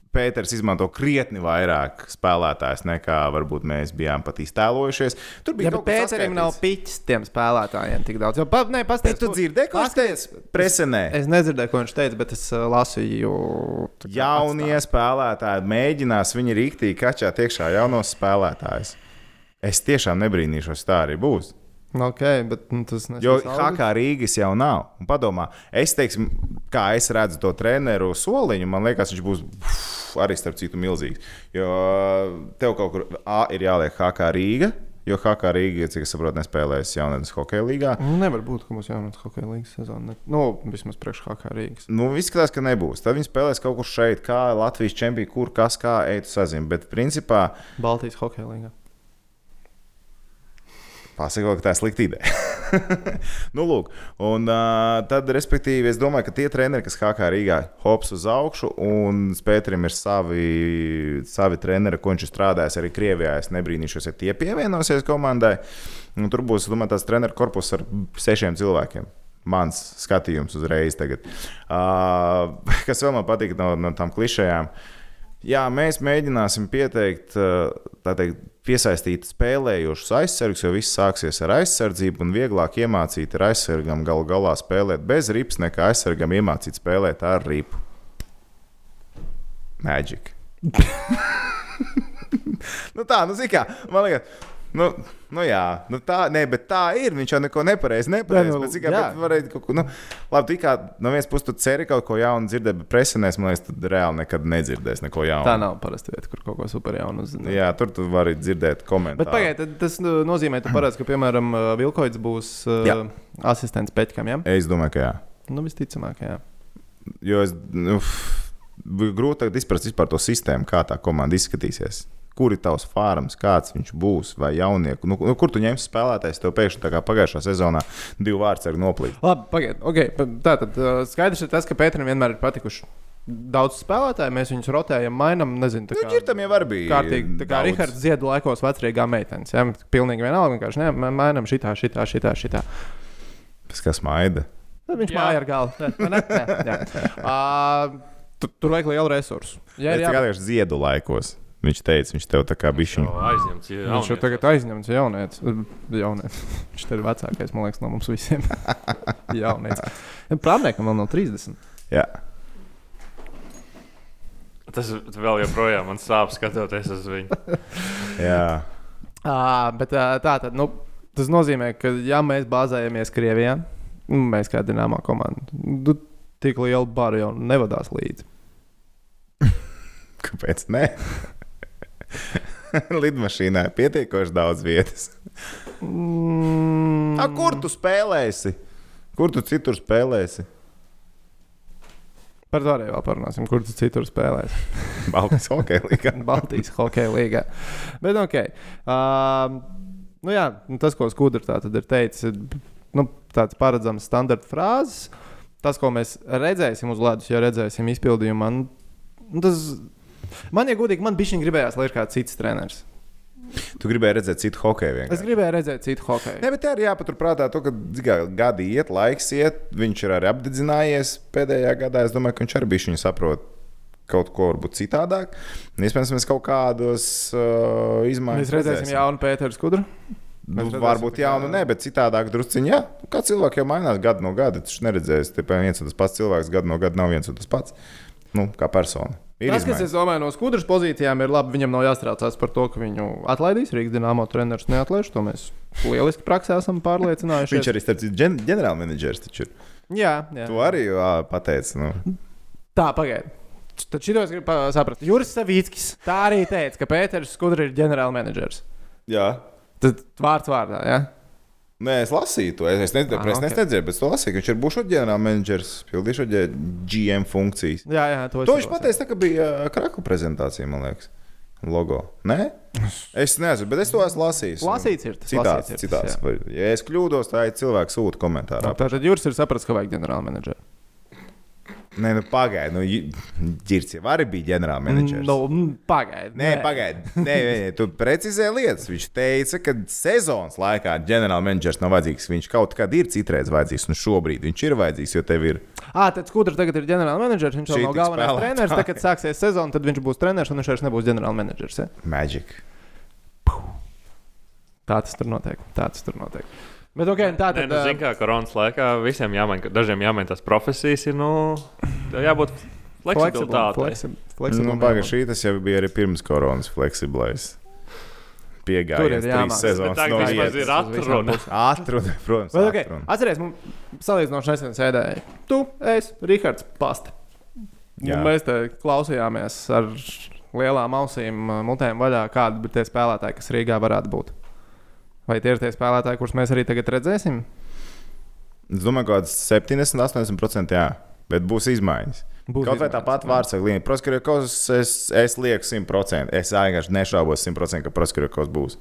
Pēters izmanto krietni vairāk spēlētājs nekā varbūt mēs bijām pat iztēlojušies. Tur bija kaut kas Pēterim nav piķis tiem spēlētājiem tik daudz. Jo, pa, ne, pasties, tu dzirdēji, ko viņš teica? Presenē. Es nedzirdēju, ko viņš teica, bet es uh, lasīju. Jaunie spēlētāji mēģinās viņi rīktīgi kačāt iekšā jaunos spēlētājus. Es tiešām nebrīnīšos, tā arī būs. Nu, Ok, bet nu, tas Jo HK Rīgas jau nav. Un padomā, es teiktu, kā es redzu to treneru soliņu, man liekas, viņš būs uf, arī starp citu milzīgs. Jo tev kaut kur A ir jāliek HK Rīga. Jo HK Rīga, cik es saprotu, nespēlēs jaunatnes hokeja līgā. Nu, nevar būt, ka mums jaunatnes hokeja līnijas sezona. Ne... Nu, vismaz priekš HK Rīgas. Nu, izskatās, ka nebūs. Tad viņi spēlēs kaut kur šeit, kā Latvijas čempions, kur kas kā eit sazina. Bet, principā, Baltijas hokeja līnija. Pasakot, ka tā ir slikta ideja. nu, lūk, un uh, tad, respektīvi, es domāju, ka tie treneri, kas HK Rīgā hops uz augšu, un Pēterim ir savi, savi treneri, ko viņš ir strādājis arī Krievijā, es nebrīnīšos, ja tie pievienosies komandai. Un tur būs, domāju, tāds treneru korpus ar sešiem cilvēkiem. Mans skatījums uzreiz tagad. Uh, kas vēl man patīk no, no tām klišejām? Jā, mēs mēģināsim pieteikt, tā teikt, piesaistīt spēlējošus aizsargus, jo viss sāksies ar aizsardzību un vieglāk iemācīt ar aizsargam galu galā spēlēt bez rips, nekā aizsargam iemācīt spēlēt ar ripu. Magic. nu tā, nu, zini, kā man liekas. Nu, nu jā, nu tā, ne, bet tā ir. Viņš jau neko nepareizi nepareizi. Nu, jā. ko, nu, labi, tu kā no vienas puses tu ceri kaut ko jaunu dzirdēt, bet presenēs, man liekas, tad reāli nekad nedzirdēs neko jaunu. Tā nav parasta vieta, kur kaut ko super jaunu uzzināt. Jā, tur tu vari dzirdēt komentārus. Bet pagaidiet, tas nu, nozīmē, tu paredz, ka, piemēram, Vilkoits būs Jā. uh, asistents Peķkam. Ja? Es domāju, ka jā. Nu, visticamāk, jā. Jo es nu, f- bija grūti izprast vispār to sistēmu, kā tā komanda izskatīsies. Kur ir tavs fārums, kāds viņš būs, vai jaunieku? Nu, nu, kur tu ņemsi spēlētājs? Tev pēkšņi tā kā pagājušā sezonā divi vārds ar noplīti. Labi, pagaidiet. Okay. Tā tad skaidrs ir tas, ka Pēteram vienmēr ir patikuši daudz spēlētāju. Mēs viņus rotējam, mainām. Nezinu, tā Nu, kā ģirtam jau var bija. kārtīgi. Tā kā daudz. Rihards Ziedu laikos vecrīgā meitenes. Ja? Pilnīgi vienalga. Vienkārši ne, mainām šitā, šitā, šitā. šitā. Tas kas maida. Tad viņš Jā. māja ar galvu. Ne, ne? Jā. uh, tur, tur vajag lielu resursu. Ir jā, tikai ziedu laikos. Viņš teica, viņš tev tā kā bija Jau aizņemts. jā, viņš jau tagad aizņemts jaunietis. jaunietis. Viņš ir vecākais, man liekas, no mums visiem. jaunietis. Prāmniekam vēl nav 30. Jā, Tas vēl joprojām man sāp skatoties uz viņu. jā. À, bet tā tad, nu, tas nozīmē, ka, ja mēs bāzējamies Krievijā, mēs kā dināmā komanda, nu, tik lielu baru jau nevadās līdzi. Kāpēc? Nē, lidmašīnā ir pietiekoši daudz vietas. Mm, A, kur tu spēlēsi? Kur tu citur spēlēsi? Par to arī vēl parunāsim, kur tu citur spēlēs. Baltijas hokeja līnijā. Baltijas hokeja līgā. Bet, ok. Uh, nu jā, nu tas, ko tad ir teicis, ir nu, tāds paredzams standarta frāzes. Tas, ko mēs redzēsim uz ledus, ja redzēsim izpildījumā, nu, nu, tas man, ja godīgi, man bija gribējās, lai ir kāds cits treneris. Tu gribēji redzēt citu hokeju Es vienkārši. gribēju redzēt citu hokeju. Nē, bet tā ir jāpaturprātā, to, ka zigā, gadi iet, laiks iet. Viņš ir arī apdedzinājies pēdējā gadā. Es domāju, ka viņš arī bija viņa saprot kaut ko varbūt citādāk. Iespējams, mēs kaut kādos uh, izmaiņas Mēs redzēsim jaunu Pēteru Skudru. Nu, redzēsim, varbūt jaunu, ne, bet citādāk drusciņā. Jā, Nu, kā cilvēki jau mainās gadu no gada. Tas neredzēs, ka viens un tas pats cilvēks gadu no gada nav viens un tas pats. Nu, kā persona. Ir Tas, kas, izmaiņas. es domāju, no skudras pozīcijām ir labi. Viņam nav jāstraucās par to, ka viņu atlaidīs. Rīgas dīnāmo treneris neatlaiž. To mēs lieliski praksē esam pārliecinājušies. Viņš arī starp citu ģen- ģenerālmenedžers taču ir. Jā, jā. To arī pateica. Nu. Tā, pagaidi. Tad šito es gribu saprast. Juris Savickis tā arī teica, ka Pēters Skudra ir ģenerālmenedžers. Jā. Tad vārds vārdā, jā. Nē, es lasīju to. Es, es, ne, Ah, ah, es ok. nedzirdēju, bet es to lasīju. Viņš ir būšot ģenerālmenedžers, pildīšot ģe- GM funkcijas. Jā, jā, to, To viņš pateica, ka bija ā, kraku prezentācija, man liekas. Logo. Nē? Es nezinu, bet es to esmu lasījis. Lasīts ir tas, Citāts, ir tas, citāts. jā. Ja es kļūdos, tā ir cilvēks sūta komentārā. Tātad Juris ir sapratis, ka vajag ģenerālmenedžeru. Nē, nu pagaidi. Nu, Girts jau arī bija ģenerālmenedžers. Nu, mm, pagaidi. Nē, pagaidi. Nē, nē, nē, tu precizē lietas. Viņš teica, ka sezonas laikā ģenerālmenedžers nav vajadzīgs. Viņš kaut kad ir citreiz vajadzīgs, un šobrīd viņš ir vajadzīgs, jo tev ir. Ah, tad Skudra tagad ir ģenerālmenedžers. Viņš jau nav galvenais spēlētāji. treneris. Tad, kad sāksies sezona, tad viņš būs treneris un viņš vairs nebūs ģenerālmenedžers. Ja? Magic. Tā tas tur notiek. Tā tas tur notiek. Bet, ok, tā Nē, tad. nu, ā, zin, kā koronas laikā visiem jāmaina, dažiem jāmaina tās profesijas, ir nu, jābūt fleksibilitātei. fleksib- Nu, jābūt. šī tas jau bija arī pirms koronas fleksiblais. Tur ir Piegājies trīs sezonas tagad no vismaz ir atruna. Atruna, protams. Bet, okay, atruna. atcerieties, mums salīdzinoši nesen sēdēja. Tu, es, Rihards, Pasta. Mēs te klausījāmies ar lielām ausīm, mutēm vaļā, kādi ir tie spēlētāji, kas Rīgā varētu būt. Vai tie ir tie spēlētāji, kurus mēs arī tagad redzēsim? Es domāju, ka kaut kāds 70, 80% jā, bet būs izmaiņas. Būs Kaut vai tāpat līniju. Proskarjokos es, es lieku 100%. Es vienkārši nešaubos 100%, ka Proskarjokos būs.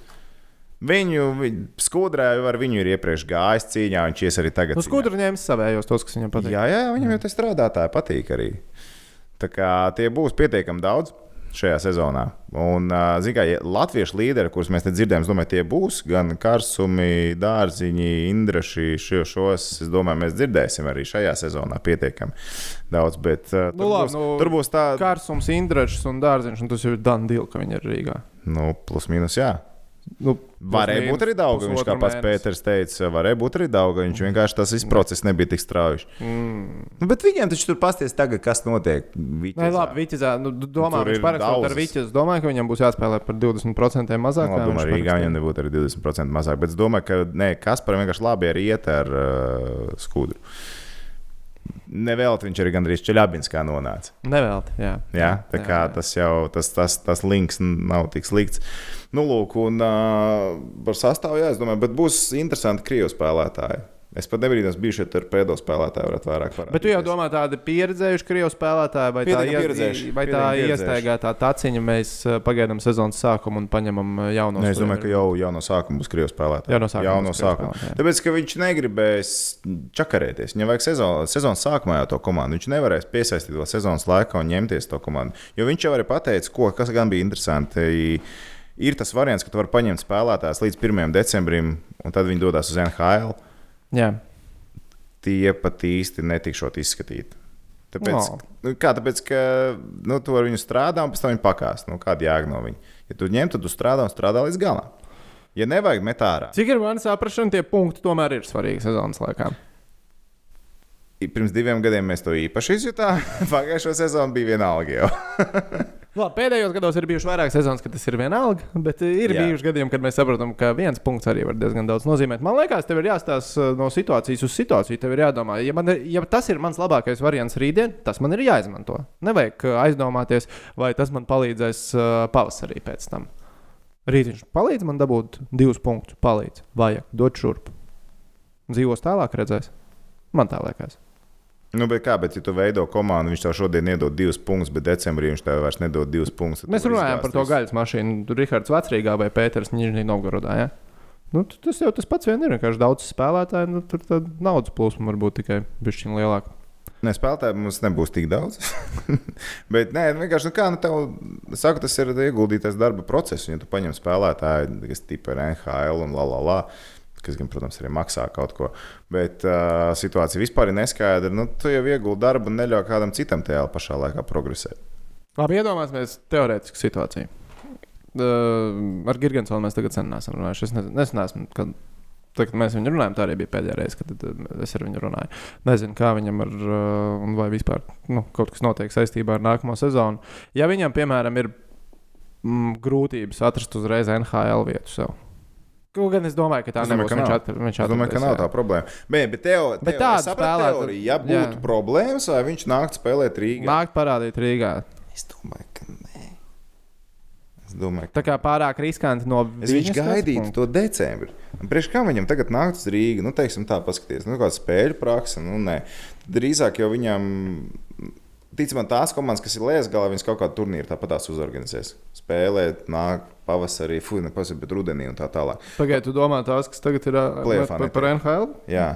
Viņu viņ, skudrē jau ar viņu ir iepriekš gājis cīņā, viņš ies arī tagad. Nu, cīņā. skudra ņēmis savējos, tos, kas viņam patīk. Jā, jā, viņam jau tas strādātāji patīk arī. Tā kā tie būs pietiekami daudz šajā sezonā. Un, zināmā mērā, latviešu līderi, kurus mēs dzirdējām, es domāju, tie būs gan karsumi, dārziņi, indraši. Šo, šos, es domāju, mēs dzirdēsim arī šajā sezonā pietiekami daudz. Bet, uh, tur, Nu, labi, būs, nu, tur būs tā, Kārsums, Indrašs un Dārziņš, un tas jau ir Dana Dīla, ka viņi ir Rīgā. nu, plus mīnus, jā. Nu, Varēja būt arī daudz, viņš kā pats Pēters teica, varēja būt arī daudz. Viņš vienkārši tas viss process nebija tik strauji. Mm. Nu, bet viņiem taču tur pasties tagad, kas notiek. Nē, labi, Viķizā, nu, domā, viņš parakstot ar. Viķizu. Es domāju, ka viņam būs jāspēlē par 20% mazāk. Nu, kā labi, parakstīja. viņam nebūtu arī 20% mazāk. Bet es domāju, ka nē, Kasparam vienkārši labi ir iet ar uh, skudru. Nevēlt viņš arī gandrīz Čeļabinskā nonāca. Nevelti, jā. Jā, tā Jā, kā jā. tas jau tas, tas, tas links nav tik slikts. Nu, lūk, un uh, par sastāvu, jā, es domāju, bet būs interesanti krievu spēlētāji. Es pat nebrīnos, biju šeit ar pēdo spēlētāju, varētu vairāk parādīt. Bet tu jau domā, tādi pieredzējuši krievu spēlētāji, vai tā, Pietiekami ie- pieredzējuši, vai tā iestaigātā taciņa mēs uh, pagaidām sezonas sākumu un paņemam uh, jaunos. Nē, es domāju, ka jau, jau no sākuma būs krievu spēlētāji. Jau no sākuma Jau no sākuma. Tāpēc, ka viņš negribēs čakarēties. Viņam vajag sezonas, sezonas sākumā jau to komandu. Viņš nevarēs piesaistīt to sezonas laikā un ņemties to komandu. Jo viņš jau arī pateica, ko, kas gan bija interesanti. Ir tas variants, ka tu vari paņemt spēlētājus līdz 1. decembrim, un tad viņi dodas uz NHL. Jā, Tie pat īsti netikšot izskatīti. Tāpēc, No. nu, kā, tāpēc ka nu, tu ar viņu strādā un pēc tam viņa pakāst. Nu, kāda jēga no viņa? Ja tu ņem, tad tu strādā un strādā līdz galam. Ja nevajag met ārā, Cik ir manas saprašana, tie punkti tomēr ir svarīgi sezonas laikā. Pirms diviem gadiem mēs to īpaši izjutām. Pagājušo sezonu bija vienalga jau. Labi, pēdējos gados ir bijuši vairāk sezonas, kad tas ir vienalga, bet ir Jā. Bijuši gadījumi, kad mēs saprotam, ka viens punkts arī var diezgan daudz nozīmēt. Man liekas, tev ir jāstāsta no situācijas uz situāciju. Tev ir jādomā, ja, man, ja tas ir mans labākais variants rītdien, tas man ir jāizmanto. Nevajag uh, aizdomāties, vai tas man palīdzēs pavasarī pēc tam. Rīt viņš palīdz man dabūt divus punktus. Palīdz, vajag, dot šurp. Dzīvos tālāk, redzēs. Man tā liekas. Nu, bet kā, bet ja tu veido komandu, viņš tev šodien iedod divus punktus, bet decembrī viņš tev vairs nedod divus punktus. Mēs tu runājam par to gaļas mašīnu. Tur Rihards Vecrīgā vai Pēters Nižņī Novgorodā. Ja? Nu, tas jau tas pats vien ir. Vienkārši daudz spēlētāju, nu, tur tā naudas plūsma var būt tikai bišķiņa lielāka. Ne, spēlētāji mums nebūs tik daudz. bet nē, nu, vienkārši nu, kā, nu, tev, saku, tas ir ieguldītais darba process. Ja tu paņem spēlētāju, kas tipa ir NHL un la la la. Kas, gan, protams, arī maksā kaut ko. Bet uh, situācija vispār ir neskaidra. Nu, tu jau iegūti darbu un neļauj kādam citam tajā pašā laikā progresēt. Labi, iedomāsimies teorētisku situāciju. Uh, ar Gigantsonu mēs tagad sen neesam runājuši. Es neesmu, kad, tad, kad mēs viņu runājām, tā arī bija pēdējā reize, kad es ar viņu runāju. Nezinu, kā viņam ir, vai vispār nu, kaut kas notiek saistībā ar nākamo sezonu. Ja viņam, piemēram, ir mm, grūtības atrast uzreiz NHL vietu sev. Kaut gan es domāju, ka tā Es domāju, nebūs. ka Viņš nav. atr- viņš Es domāju, ka nav jā. tā problēma. Bet, bet, teo, Bet teo, tāda es sapratu spēlēta- teoriju, ja jā. būtu problēmas, vai viņš nāktu spēlēt Rīgā. Nākt parādīt Rīgā. Es domāju, ka nē. Es domāju, Tā kā pārāk riskanti no Es viņš gaidītu to decembrī. Priekš kā viņam tagad nākt uz Rīgā? Nu, teiksim, tā paskaties, nu, kāda spēļu praksa. Nu, nē. Drīzāk jau viņam, ticamāk, tās komandas, kas ir Lietuvā, viņas kaut kādu turnīru tāpat uzorganizēs. Spēlēt, nāk pavasarī, fuck, ne pavasarī, bet rudenī un tā tālāk. Pagaidiet, tu domā tās, kas tagad ir ā, Playoffā par, par. NHL? Jā.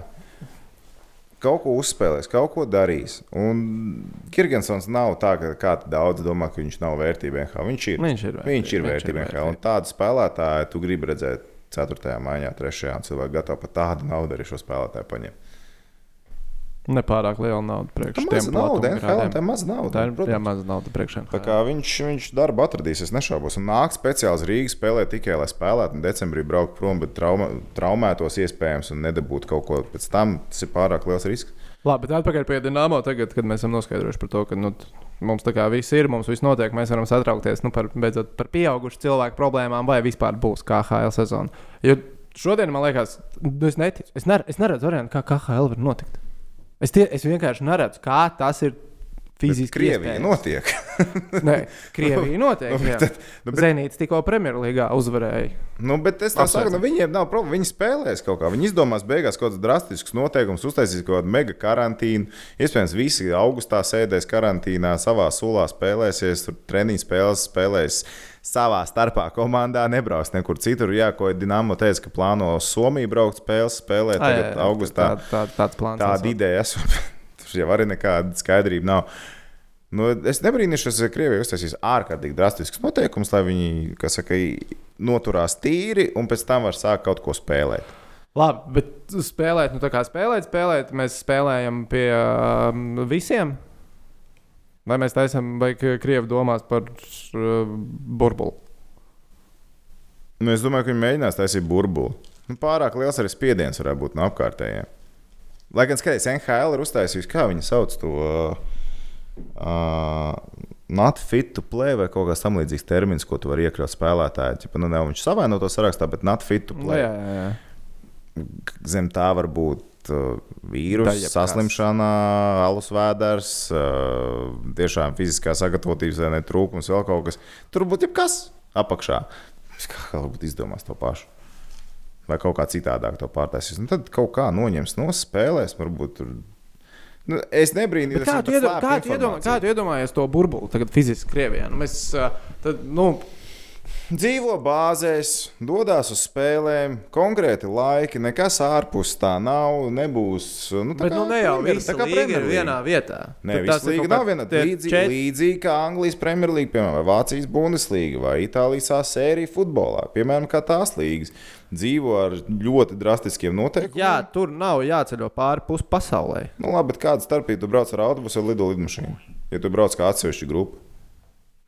Kaut ko uzspēlēs, kaut ko darīs. Un Kirgensons nav tā, ka kāds daudz domā, ka viņš nav vērtība. NHL. Viņš ir. Viņš ir Viņš ir vērtība, vērtība. NHL. Un tādu spēlētāju tu gribi redzēt 4. maiņā, 3. un cilvēki gatavi par tādu naudu arī šo spēlētāju paņemt. Nepārāk liela nauda priekš Tā tiem maza nauda, NHL, platumgrādiem. tā maza nauda. Tā ir jā, protams. maza nauda priekš Tā kā viņš, viņš darbu atradīs, es nešaubos. Un nāk speciāli uz Rīgas spēlēt tikai, lai spēlētu, un decembrī braukt prom, bet trauma, traumētos iespējams un nedabūtu kaut ko pēc tam. Tas ir pārāk liels risks. Labi, bet atpakaļ pie Dienāmo tagad, kad mēs esam noskaidrojuši par to, ka nu, mums tā kā viss ir, mums viss notiek, mēs varam satraukties nu, par, beidzot, par pieaugušu cilvēku problēmām, vai vispār būs KHL sezona. Jo šodien man liekas, nu, es neticu, es, ner, es neredzu variantu, kā KHL var notikt. Es, tie, es vienkārši neredzu, kā tas ir fiziski. Krievija iespējams. notiek. Nē, Krievija noteikti. Nu, tad- nu, bet- Zenīts tikko Premjerlīgā uzvarēja. Nu, bet es saku, nu, viņiem nav problēma. Viņi spēlēs kaut kā. Viņi izdomās beigās kaut kādus drastiskus noteikumus, uztaisīs kaut kādu mega karantīnu. Iespējams, visi augustā sēdēs karantīnā, savā sulā spēlēsies, tur treniņu spēles spēlēs. Savā starpā komandā nebrauks nekur citur. Jā, ko Dienāmo teica, ka plāno Somiju braukt spēles, spēlēt jā, tagad jā, augustā. Tā, tā, tāds plāns. Tāda ideja esot. Tur jau arī nekāda skaidrība nav. Nu, es nebrīnīšos, ja Krievija uztaisīs ārkārtīgi drastiskus noteikumus, lai viņi saka, noturās tīri un pēc tam var sākt kaut ko spēlēt. Labi, bet spēlēt, nu tā kā spēlēt, spēlēt, mēs spēlējam pie um, visiem. Vai mēs taisām, vai Krievi domās par uh, burbuli? Nu, es domāju, ka viņi mēģinās taisīt burbuli. Nu, pārāk liels arī spiediens varētu būt no apkārtējiem. Lai gan skaties, NHL ir uztaisījusi, kā viņi sauc to. Uh, Not fit to play vai kaut kāds tam līdzīgs termins, ko tu vari iekļaut spēlētāju. Ķipa, nu, ne viņš savaino to sarakstā, bet not fit to Nu, play. jā, jā, jā. Zem tā var būt vīrusu Da jebkas. saslimšana, alus vēders, uh, tiešām fiziskā sagatavotības vai ne trūkums, vēl kaut kas. Tur būtu jebkas apakšā. Kā varbūt izdomās to pašu. Vai kaut kā citādāk to pārtaisīs. Nu, tad kaut kā noņems no spēlēs. Varbūt tur. Nu, es nebrīnījos, Bet Kā tu, iedom, kā, tu iedomā, kā iedomājies to burbuli tagad fiziski Krievijā? Nu, mēs, uh, tad, nu, Dzīvo bāzēs, dodas uz spēlēm, konkrēti laiki, nekas ārpus tā nav, nebūs. Nu, tā bet, kā nu ne jau tā kā līga ir Premjerlīga. vienā vietā. Viss tas ir nav viena līdzīga, čet- līdzīga kā Anglijas Premjerlīga, piemēram, vai Vācijas Bundeslīga vai Itālijas A sērija futbolā. Piemēram, kā tās līgas dzīvo ar ļoti drastiskiem noteikumiem. Jā, tur nav jāceļo pāri pus pasaulē. Nu, labi, bet kāda starpība tu brauc ar autobusu vai lido lidmašīnu? Ja tu brauc kā atsevišķa grupa.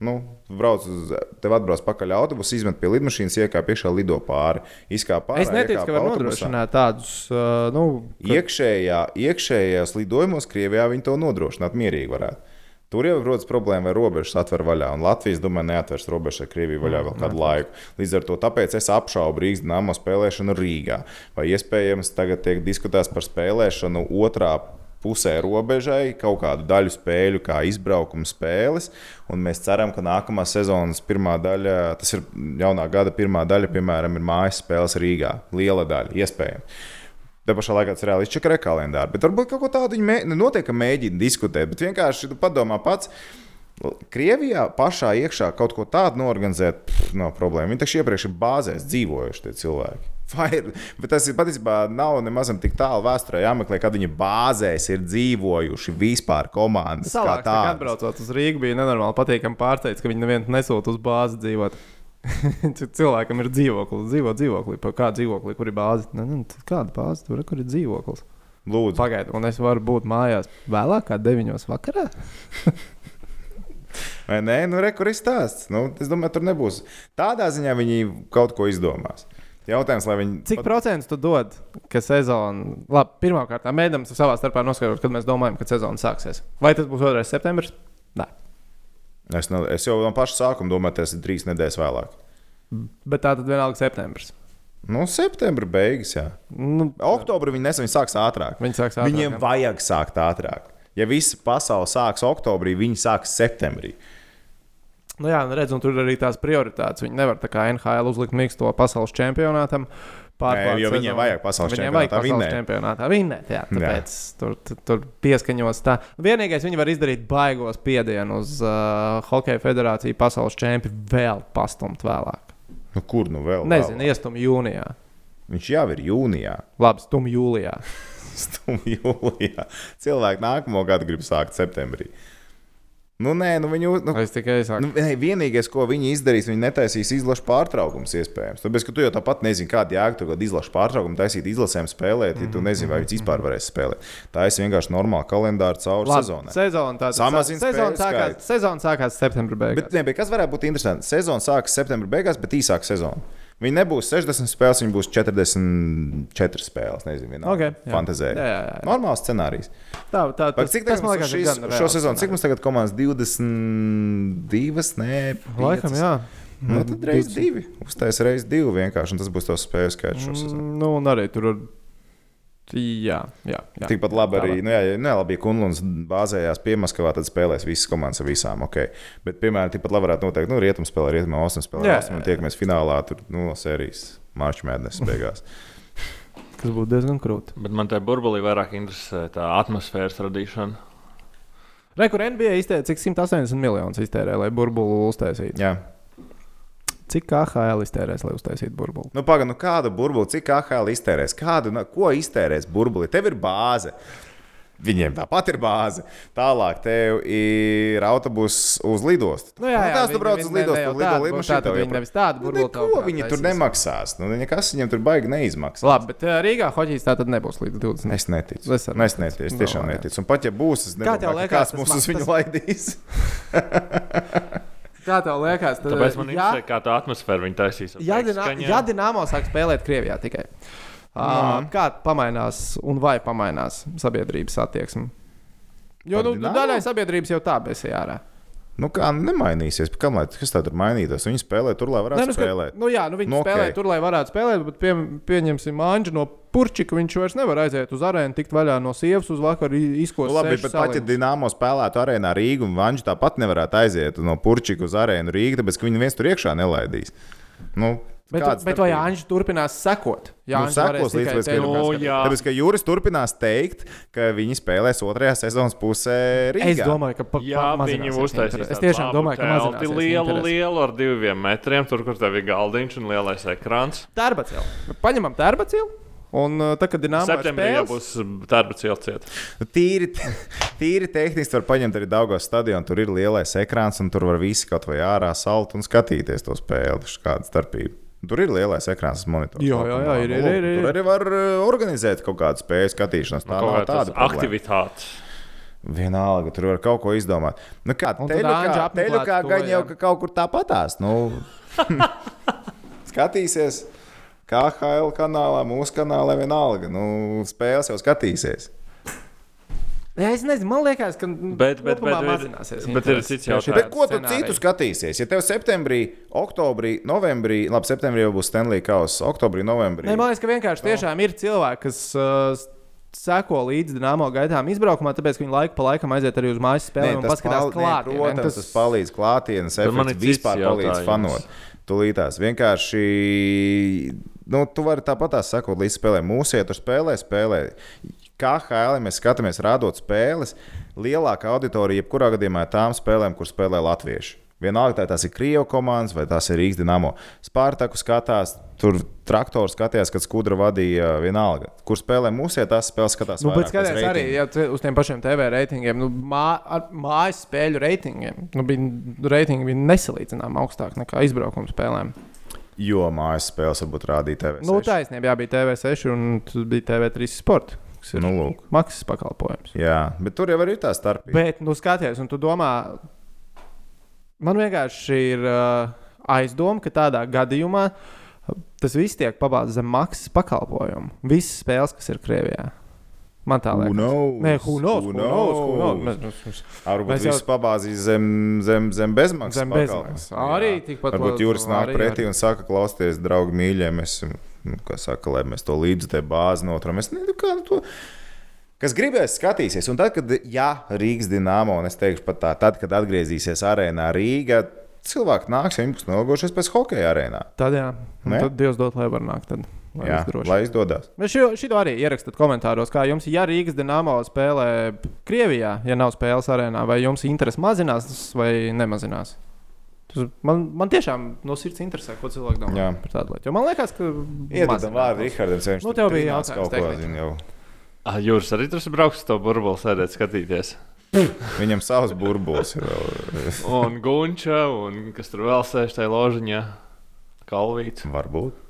Nu, brauc uz, tev atbrauc pakaļ autobusu, izmet pie lidmašīnas, iekāp iekšā, lido pāri. Izkāp pāri Es neticu, ka var nodrošināt tādus, uh, nu, ka- Iekšējā, iekšējās lidojumos Krievijā viņi to nodrošināt mierīgi varētu. Tur jau rodas problēma, vai robežas atver vaļā. Un Latvijas, domāju, neatvers robežas ar Krieviju vaļā vēl kādu laiku. Līdz ar to tāpēc es apšaubu Rīgas dīnāmo spēlēšanu Rīgā. Vai iespējams tagad tiek diskutēts par spēlēšanu otrā pusē robežai, kaut kādu daļu spēļu, kā izbraukuma spēles. Mēs ceram, ka nākamā sezonas pirmā daļa, tas ir jaunā gada pirmā daļa, piemēram, ir mājas spēles Rīgā. Liela daļa, iespējams. Te pašā laikā tas reāli izčakarē kalendāri. Bet varbūt kaut ko tādu viņi mē, nu, noteikti mēģina diskutēt. Bet vienkārši tu padomā pats. Krievijā pašā iekšā kaut ko tādu norganizēt, pff, nav problēma. Viņi taču iepriekš ir bāzēs dzīvojuši tie cilvēki. Ir, bet tas ir patiesībā nav nemaz tik tālu vēsturē jāmeklē, kad viņi bāzēs ir dzīvojuši vispār komandas. kā Salāks, tā tādas. atbraucot uz Rīgā, bija nenormāli patīkami pārsteigts, ka viņi nevienu nesūta uz bāzi dzīvot. Cilvēkam ir dzīvoklis, dzīvo dzīvoklī. Pa Kā dzīvoklī, kur ir bāze? Ne, ne, tad kāda bāze tur ir, kur ir dzīvoklis? Lūdzu, Pagaidiet, un es varu būt mājās vēlāk, kā 9 vakarā. vai nē, nu re, kur ir stāsts? Nu, es domāju, tur nebūs. Tādā ziņā viņi kaut ko izdomās. Jautājums, lai viņi. Cik procentus tu dod, ka sezona, labi, pirmkārt, mēģinām savā starpā noskaidrot, kad mēs domājam, ka sezona sāksies. Vai tas būs 2. septembris? Nē. Es, ne, es jau no paša sākuma domāju, tas ir trīs nedēļas vēlāk. Bet tā tad vienalga septembris. Nu, septembra beigas, jā. Nu, Oktobrī viņi nesen sāks ātrāk. Viņi sāks ātrāk, Viņiem jā. vajag sākt ātrāk. Ja visa pasaule sāks oktobrī, viņi sāks septembrī. Nu jā, nu redz, un tur ir arī tās prioritātes. Viņi nevar tā kā NHL uzlikt mīksto pasaules čempionātam. Nē, jo viņiem vajag pasaules viņiem vajag čempionātā pasaules vinnēt. čempionātā vinnēt. Jā, tāpēc jā. Tur, tur, tur pieskaņos tā. Vienīgais, viņi var izdarīt baigos spiedienu uz uh, Hokeja federāciju pasaules čempionu vēl pastumt vēlāk. Nu, kur nu vēl? Nezinu, vēlāk? iestum jūnijā. Viņš jau ir jūnijā, Labi, stum jūlijā. stumj jūlijā. Cilvēki nākamo gadu grib sākt septembrī. Nu, nē, nu viņu. Nu, Es tikai saku, Nu, nē, vienīgais, ko viņi izdarīs, viņi netaisīs izlašu pārtraukumus, iespējams. Tāpēc, ka tu jau tāpat nezini, kāda jēga tur izlašu pārtraukuma taisīt izlasēm spēlēt, ja tu nezini, vai viņas vispār varēs spēlēt. Tā ir vienkārši normāla kalendāra cauri labi, sezonai. sezona tāda Samazina sezona sākās, sezona sākās septembrī beigās. Bet, ne, bet kas varētu būt interesanti? Sezona sākas septembrī beigās, bet īsāka sezona. Viņi nebūs 60 spēles, viņi būs 44 spēles. Nezinu, vienā Ok, jā. fantāzija. Jā, jā, jā. Normāls scenārijs. Tā, tā, tas, cik tas, tas man liekas, šīs, šo sezonu? Cik mums tagad komandas 22? Nē, Laikam, jā. Nu, tad reizes divi. Uztais reizes divi vienkārši, un tas būs tavs spēļu skaits šo sezonu. Mm, Nu, un arī tur ir. Jā, jā. jā. Tikpat labi arī, nu, jā, ja, nu, jā, labi, ja Kunlunds bāzējās pie Maskavā, tad spēlēs visas komandas ar visām. Okay. Bet, piemēram, tikpat labi varētu noteikt, nu, rietumu spēlē, rietumu austrumu spēlē, Jā, austrumu tiekamies finālā, tur, nu, no sērijas Marča mēnesis beigās. Tas būtu diezgan krūti. Bet man tajā burbulī vairāk interesē tā atmosfēras radīšana. Rekur NBA izteica, cik 180 miljonus iztērē, lai burbuli uztaisītu. Jā. Cik KHL iztērēs, lai uztaisītu burbuli? Nu, pagaidi, nu kādu burbuli, cik AHL iztērēs? Kādu, nu, ko iztērēs burbuli? Tev ir bāze. Viņiem tāpat ir bāze. Tālāk tev ir autobus uz lidostu. Nu, jā, jā, nu, tās tu viņi- brauc uz lidostu, jau lido tātad tev viņi jau- nevis tādu Nu, burbuli neko tavuprāt viņi tur nemaksās. Nu, nekas viņiem tur baigi neizmaksās. Labi, bet Rīgā hoķis tā tad nebūs līdz 20. Es neticu. Es Es neticu. Es Nu, tiešām jā. neticu. Un pat ja būs, es liekas, kāds mūs uz viņu laidīs. Kā tev liekas? Tad, Tāpēc man ja, interesē, kā tā atmosfēra viņa taisīs. ja, Dina, ja Dienāmo sāk spēlēt Krievijā tikai. Uh, kā pamainās un vai pamainās sabiedrības attieksme? Jo nu, daļai sabiedrības jau tā bez jārā. Nu, kā nemainīsies? Kam lai kas tā tur mainītos? Viņi spēlē tur, lai varētu nu, spēlēt. nu, jā, nu, viņi Nu, spēlē ok. tur, lai varētu spēlēt, bet pie, pieņemsim Anģu no Purčika. Viņš vairs nevar aiziet uz arēnu, tikt vaļā no sievas uz vakaru izkost. Nu, labi, bet pat ja Dienāmo spēlētu arēnā Rīgā, un Vanģis tāpat nevarētu aiziet no Purčika uz arēnu Rīgā, tāpēc ka viņi viens tur iekšā nelaidīs. Nu, Bet, kāda bet vai? Anģis turpinās sekot? Jā, Nu, sekos līdz Nu, jā. Tāpēc, ka Juris turpinās teikt, ka viņi spēlēs otrajā sezonas pusē Rīgā. Es domāju, ka pa, Jā, pa, viņi uztaisīs. Es tiešām domāju, ka mazināsies lielu, lielu ar diviem metriem, tur, kur tev ir galdiņš un lielais ekrāns. Tērbacilu. Paņemam tērbacilu. Un tad, kad ir nākamais Septembrī būs darba cilciet. Tīri, tīri tehniski var paņemt arī Daugos stadionu. Tur ir lielais ekrāns, un tur var visi kaut vai ārā salt un skatīties to spēli. Kāda starpība. Tur ir lielais ekrāns, monitors. Jā, jā, jā, ir, ir, ir, ir. Tur arī var uh, organizēt kaut kādu spēju skatīšanos. Tā Kaut nav kā tāda aktivitāte. Vienalga, tur var kaut ko izdomāt. Nu, kā teļu, kā, gan jau ka kaut kur tāpatās. Nu, skatīsies, kā HL kanālā, mūsu kanālā vienalga. Nu, spēles jau skatīsies. Es nezinu, man liekas, ka Bet- bet- bet mazināsies. bet ir cits jautājums. Bet ko tu scenārija. citu skatīsies? Ja tev septembrī, oktobrī, novembrī, labi, septembrī jau būs Stanley Kausa, oktobrī, novembrī. Nē, man liekas, ka vienkārši tiešām ir cilvēki, kas uh, seko līdzi dīnāmo gaitām izbraukumā, tāpēc ka viņi laiku pa laikam aiziet arī uz mājas spēlēm un paskatās pal- nē, klāt. Protams, tas palīdz klātienes efekts. Vispār palīdz fanot. Tūlītās vienkārši, nu, tu vari tāpat sakot līdz spēlēm. Mūsu iet uz spēlē, spēlē. Kā HL mēs skatāmies, rādot spēles, lielākā auditorija jebkurā gadījumā ir tām spēlēm, kur spēlē latvieši. Vienalga, tās ir Krievijas komandas vai tās ir Rīgas dīnāmo. Spārtaku skatās, tur traktoru skatījās, kad skudra vadīja vienalga. Kur spēlē mūsu, tās spēles skatās. Nu, bet skaties arī ja, uz tiem pašiem TV reitingiem, nu, mā, ar mājas spēļu reitingiem. Nu, bija, reitingi bija nesalīdzināmi augstāki nekā izbraukuma spēlēm. Jo mājas spēles varbūt rādīja TV. Nu, taisnība, jā, bija TV6 un bija TV3 sports, kas ir Nu, lūk. maksas pakalpojums. Jā, bet tur jau ir tā starpība. Bet, nu, skaties, un tu domā, man vienkārši ir uh, aizdoma, ka tādā gadījumā uh, tas viss tiek pabāzts zem maksas pakalpojumu. Visas spēles, kas ir Krievijā. Man tā liekas. Nē, who knows? Who knows? Who knows? Mēs, mēs, mēs, Varbūt Mēs jau- viss pabāzīs zem, zem, zem bezmaksas. Zem bezmaksas. Arī tikpat Varbūt jūras nāk pretī un saka, klausieties, draugi, mīļie, mēs, nu, saka, lai mēs to līdzekļu bāzi notram. Es nezinu, kā nu to. Kas gribēs, skatīsies. Un tad, kad jā, Rīgas dīnāmo, un es teikšu pat tā, tad, kad atgriezīsies arēnā Rīgā, cilvēki nāks, ja būs noguvušies pēc hokeja arēnā. tad, jā, tad Dievs dod, lai var nākt. Tad, lai Jā, lai izdodas. Šo, arī ierakstiet komentāros, kā jums, ja Rīgas dīnāmo spēlē Krievijā, ja nav spēles arēnā, vai jums interesi mazinās vai nemazinās. Man, man tiešām no sirds interesē, ko cilvēki domā Jā. par tādu lietu. Jo man liekas, ka. Iedodam vārdu Rihardam. viņš Nu, tev bija jautājums kaut ko, zini, jau. Ah, Jūras arī tur brauks uz to burbuli sēdēt, skatīties. Viņam savs burbulis ir vēl. Un Gunča, un kas tur vēl sēž tajā ložiņā, Kalvīts. Varbūt.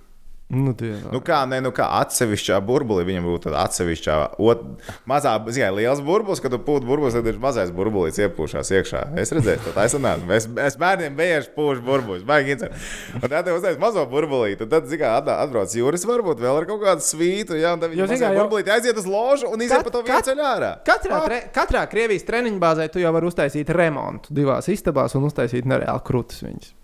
Nu, dievā. Nu kā, ne, nu kā atsevišķā burbulī viņam būtu atsevišķā, ot, mazā, zināmā, liels burbulis, kad tu pūti burbulis, tad ir mazais burbulis iepūšās iekšā. Es redzēju, tā es nāku. Es, es bērniem bieži pūšu burbulis, baigi interesanti. Un tad tev uztais mazo burbulī, tad, tad zināmā, atbrauc jūras, varbūt vēl ar kaut kādu svītu, jā, un tad viņi jau- burbulī aiziet uz ložu un iziet Kat- pa to vienu ceļu ārā. Katrā, tre, katrā Krievijas treniņu bāzē tu jau vari uztaisīt remontu divās istabās un uztaisīt nereāli krūtis viņas.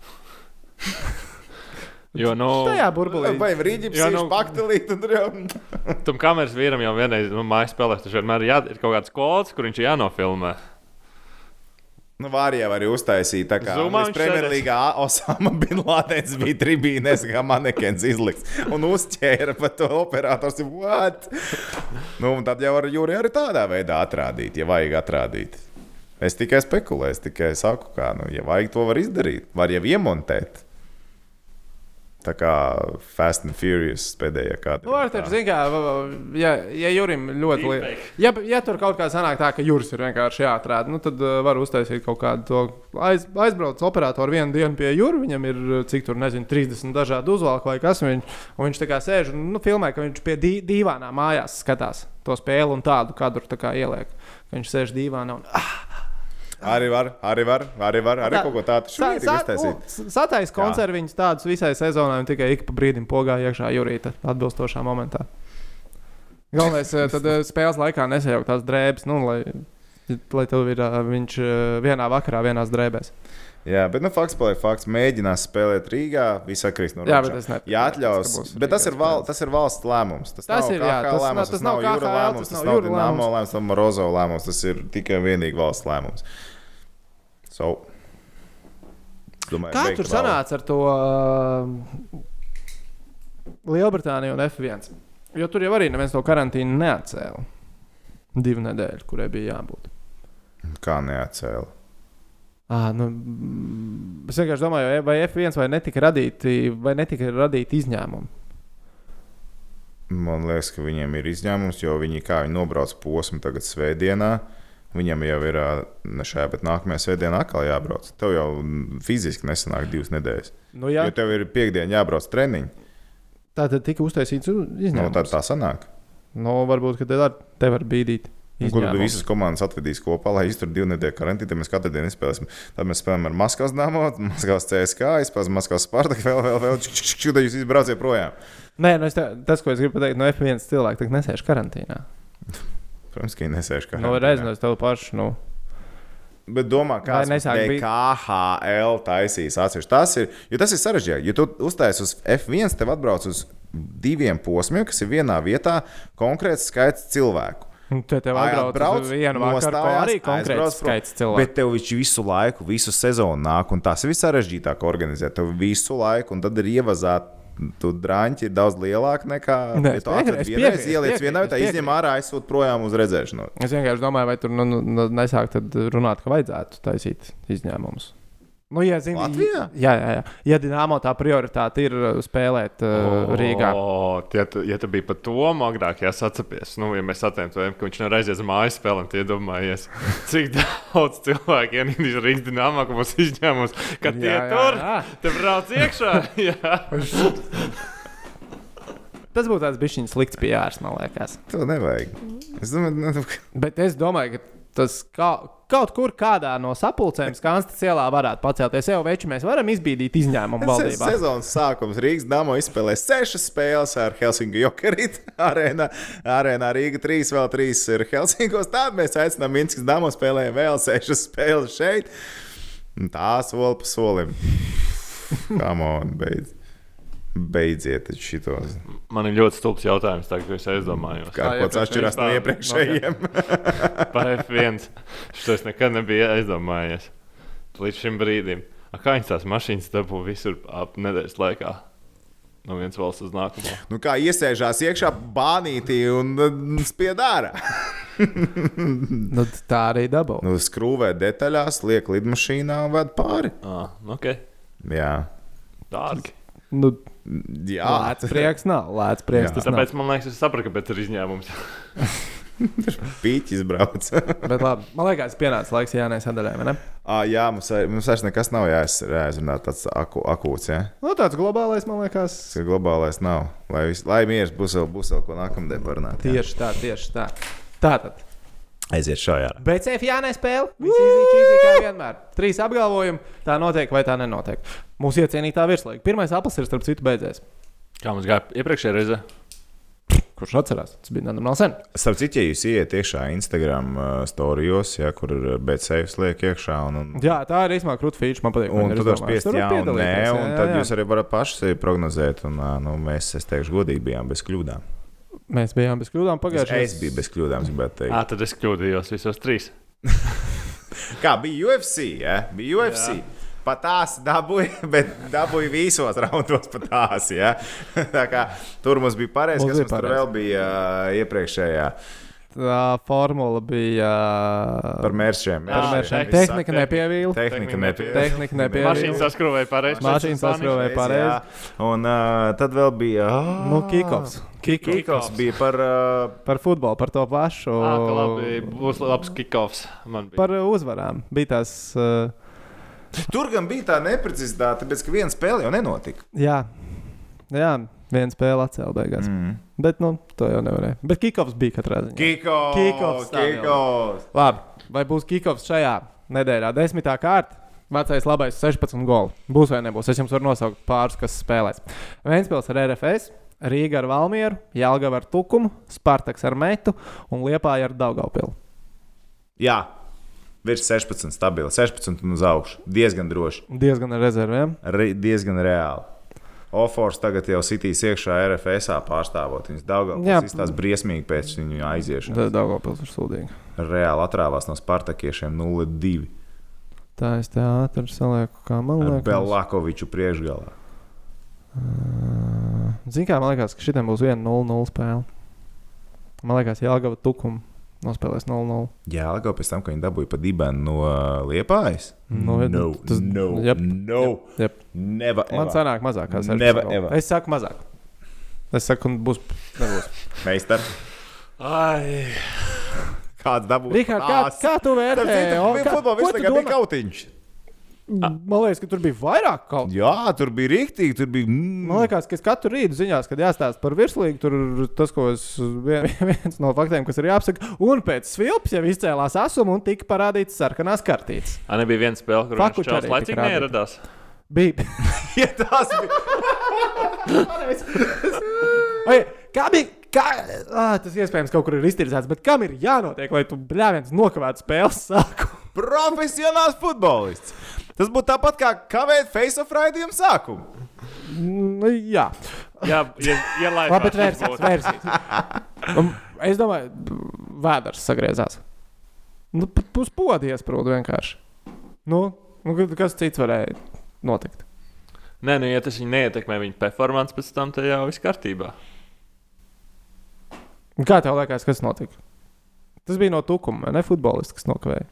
Jo, nu, Tajā burbulī. Vai rīģi Jā, psīši nu- paktelīt, tur jau. tam kameras vīram jau vienreiz, nu, mājas spēlēs, taču vienmēr jā, ir kaut kāds kods, kur viņš ir jānofilmē. Nu, jau arī uztaisīt tā viņš Premjerlīgā Osama Bin Ladens bija tribīnēs, kā manekens izlikts un uzķēra pa to operators. What? Nu, un tad jau ar Jūri arī tādā veidā atrādīt, ja vajag atrādīt. Es tikai spekulēju, es tikai saku, kā, nu, ja vajag to var izdarīt, var jau iemontēt. Tā kā Fast and Furious pēdējā kāda. Nu, var taču, zin kā, ja, ja Jurim ļoti liela. Ja, ja tur kaut kā sanāk tā, ka Juris ir vienkārši jāatrāda, nu, tad uh, var uztaisīt kaut kādu to aiz, aizbrauc operatoru vienu dienu pie Jura. Viņam ir, uh, cik tur, nezinu, 30 dažādi uzvalki vai kas. Viņ, un viņš tā kā sēž un nu, filmē, ka viņš pie dī, dīvānā mājās skatās to spēli un tādu kadru tā kā ieliek. Ka viņš sēž dīvānā un ah, Arī var, arī var, arī var, arī Tā- kaut ko tādu šurīti sa- iztaisīt. Satais koncertiņus tādus visai sezonai, un tikai ik pa brīdim pogā iekšā jūrīta atbilstošā momentā. Galvenais, eh, tad eh, spēles laikā nesajaukt tās drēbes, nu, lai, lai tev ir eh, viņš vienā vakarā, vienās drēbēs. Jā, bet nu, fakts paliek fakts. Mēģinās spēlēt Rīgā. Viss atkarīgs no Jā, robežām. bet es nepiekrītu, Jā, atļaus. būs Bet tas ir, val, tas ir valsts lēmums. Tas, Tas nav ir, jā, tas- lēmums, tas nav nav jūra KHL, lēmums, tas tas nav lēmums. lēmums, tas nav Morozo lēmums. Tas ir tikai un vienīgi valsts lēmums. So, domāju, Kā tur sanāca ar to uh, Lielbritāniju un F1? Jo tur jau arī neviens to karantīnu neatcēla. Divu nedēļu, kurai bija jābūt. Kā neatcēla? À, nu, mm, es vienkārši domāju, vai F1 vai netika radīti, vai netika radīti izņēmumi. Man liekas, ka viņiem ir izņēmums, jo viņi kā viņi nobrauc posmu tagad svētdienā. Viņam jau ir ne šajā, bet nākamajā svētdienā atkal jābrauc. Tev jau fiziski nesanāk divas nedēļas. Nu, Ja. jā, Jo tev ir piekdiena jābrauc treniņš. tā tad tika uztaisīts Nu, izņēmums. tad tā sanāk. Nu, varbūt, ka te var, te var bīdīt. Un Kur izņēmumu. visas komandas atvedīs kopā, lai izturētu divu nedēļu karantīnu? Tad mēs katru dienu spēlēsim. Tad mēs spēlējam ar Maskavas dāmu, Maskavas CSK, izspēlēsim Maskavas Spartaku, vēl, vēl, vēl, tad jūs izbrauciet projām. Nē, nu, es te, tas, ko es gribu pateikt, no F1 cilvēku tagad nesēž karantīnā. Protams, ka nesēž kā. Nu, reizinās tev pašu. Nu. Bet domā, nesāk ir KHL taisīs atsevišķi. Tas ir, jo tas ir sarežģīti. Ja tu uztaisīsi uz F1, tev atbrauc uz diviem posmiem, kas ir vienā vietā, konkrēts skaits cilvēku. Un Te tev atbrauc ko nostājās, arī konkrēts skaits cilvēku. Bet tev viņš visu laiku, visu sezonu nāk, un tas ir visarežģītāk organizēt. Tev visu laiku, un tad ir ievazāt. Tu drāņķi ir daudz lielāki nekā. Nē, ja tu es vienreiz, ieliec vienā vietā, izņem ārā, aizsūt projām uz redzēšanu. Es vienkārši domāju, vai tur nu, nu, nu, nesāk tad runāt, ka vajadzētu taisīt izņēmumus. Nu, ja, zini, Latvijā? Jā, jā, jā. Ja Dienāmo tā prioritāte ir uh, spēlēt uh, Rīgā. O, ja, tu, ja tu biji par to agrāk, ja sacapies, nu, ja mēs atcēlām, ka viņš nevar aiziet uz mājas spēlēm, tad iedomājies, cik daudz cilvēku ienīdīs Rīgas dīnāmā, ka būs izņēmums, ka tie Jā, jā, tur, te brauc iekšā. Tas būtu tāds bišķiņš slikts pieejams, man liekas. To nevajag. Es domāju, nu, Bet es domāju, ka tas kā, kaut kur kādā no sapulcēm Skanstas ielā varētu pacelties. Jau veči mēs varam izbīdīt izņēmumu valdībā. sezonas sākums. Rīgas dāmas izspēlē sešas spēles ar Helsinku Jokerīt. Arēnā, arēnā Rīga 3, vēl 3 ir Helsinkos. Tad mēs aicinām Minskas dāmas spēlēt vēl sešas spēles šeit. Un Tā soli pa solim. Kā man beidz. Beidziet šo. Man ir ļoti stulbs jautājums, tagad, kad es aizdomājos. Kā kas atšķirās no iepriekšējiem? Par F1. Šis nekad nebija aizdomājies. Līdz šim brīdim. A, kā viņas tās mašīnas dabū visur ap nedēļas laikā? No vienas valsts uz nākamo. Nu, kā iesēžās iekšā bānītī un uh, spied ārā. Nu, tā arī dabū. Nu, skrūvē detaļās, liek lidmašīnā un ved pāri. Ah, ok. Jā, Dārgi. Nu, Jā. lēts prieks nav. Lēts prieks Jā. tas nav. Tāpēc man liekas, es sapratu, ka pēc ir izņēmums. Pīķis brauc. Bet labi, man liekas, pienāca laiks Jānai sadaļai. vai ne? ah, jā, mums, mums vairs nekas nav jāiz- jāizrunā. tāds aku, akūts. Ja? Nu, tāds globālais, man liekas. Tas ir globālais nav. Lai, vis, lai mieras būs vēl, būs vēl ko nākamajā parunāt. jā. Tieši tā, tieši tā. Tātad. Aiziet šajā. Bet CF Jānai spēle. Viss izdarīts kā vienmēr. Trīs apgalvojumi. Tā notiek vai tā nenotiek. Mūsu iecienītā virslīga. Pirmais aplis ir starp citu beidzies. Kā mums gāja iepriekšējā reizē? Kurš atcerās? Tas bija nenormāli sen. Starp citu, ja jūs ieiet iekšā Instagram uh, storijos, ja, kur ir BCF liek iekšā, un, un, Jā, tā ir īstenībā krūta feature. Man patīk. un tu Tur var jā un nē, un jā, tad jā. jūs arī varat paši prognozēt, un uh, nu, mēs, es teikšu, godīgi bijām bez kļūdām. Mēs bijām bez kļūdām Es, pagājušajā es biju bez kļūdām, es gribētu teikt. Ah, tad es kļūdījos visos trīs. Kā bija UFC? Ja? Bija UFC. Jā. Pat tās dabūja, bet dabūja visos raundos pat tās. Ja? Tā kā tur mums bija pareizi, kas bija mums tur pareizi. vēl bija uh, iepriekšējā Tā formula bija. par mērķiem. Par mēršiem. Tehnika nepievīla. Tehnika nepievīla. Tehnika nepievīla. Mašīna saskrūvēja pareizi. Mašīna saskrūvēja. pareizi. Un uh, tad vēl bija. Oh, Nu, kickoffs. Kickoffs. Kikoffs bija par. Uh, Par futbolu, par to pašu. Ah, ka labi, būs labs kickoffs. Man bija. Par uzvarām. Bija tās. Uh, tur gan bija tā neprecizitāte, ka viena spēle jau nenotika. jā, jā viena spēle atcēlā beigās. Mm. Bet, nu, to jau nevarēja. Bet kickoffs bija katrā ziņā. Tā jau. Kikoffs! Labi, vai būs kickoffs šajā nedēļā desmitā kārta. Vecais labais 16 goli. Būs vai nebūs. Es jums varu nosaukt pāris, kas spēlēs. Vēnspils ar RFS, Rīga ar Valmieru, Jālgava ar Tukumu, Spartaks ar Metu un Liepāja ar Daugaupilu. Jā, virs 16, stabili. 16 un uz augšu. Diezgan droši. Diezgan ar rezervēm. Re, diezgan reāli. Ofors tagad jau sitīs iekšā RFS pārstāvot. Viņas. Daugavpils izstās briesmīgi pēc viņu aiziešanas. Tad Daugavpils ir sūdīgi. Reāli atrāvās no Spartakiešiem 0-2. Tā es te ātri salieku, kā man Ar liekas. Belakoviču priekšgalā. Ziniet, kā man liekas, ka šitam būs viena 0-0 spēle. Man liekas, Jālgava Tukuma nospēlēs 0-0. Jā, Lako pēc tam, kad viņi dabūja pa dibenu no uh, Liepājas. Nu, no, tas- no, jep, no, jep. never. Man ever. sanāk mazāk, kā 16 Never goli. ever. Es saku mazāk. Es saku, un būs. Nebūs. Meistar, Ai, kāds dabūja? Rihard, kā, kā tu vērtē? Viņa O, kā- futbolā visu tu laikā bija domā? kautiņš. Man liekas, ka tur bija vairāk kaut kā. Jā, tur bija rīktīgi, tur bija. Mm. Man liekas, ka es katru rītu ziņās, kad jāstāsta par virslīgu, tur tas, ko es vien, viens no faktiem, kas ir jāapsaka. Un pēc svilps jau izcēlās asuma un tika parādīts sarkanās kartītes. A, nebija viena spēle, kur viņš šāds laicīgi neieradās. Bija. Ja tas bija. Kā bija? Kā, ah, tas iespējams kaut kur ir iztirzēts, bet kam ir jānotiek, lai tu bļāviens nokavētu spēles sākumu? Profesionāls futbolists. Tas būtu tāpat kā kavēt face-off raidījumu sākumu. Nu, jā, Jā, ja, ielaidās. labi, bet vērsīs. vērsīs. Es domāju, vēders sagriezās. Nu, p- uz podies prūdu vienkārši. Nu, nu, ka- kas cits varēja notikt? Nē, nu, ja tas viņa neietekmē viņa performance, pēc tam te jau viss kārtībā. Kā tev liekas, kas notika? Tas bija no tukuma, ne futbolists, kas nokavēja.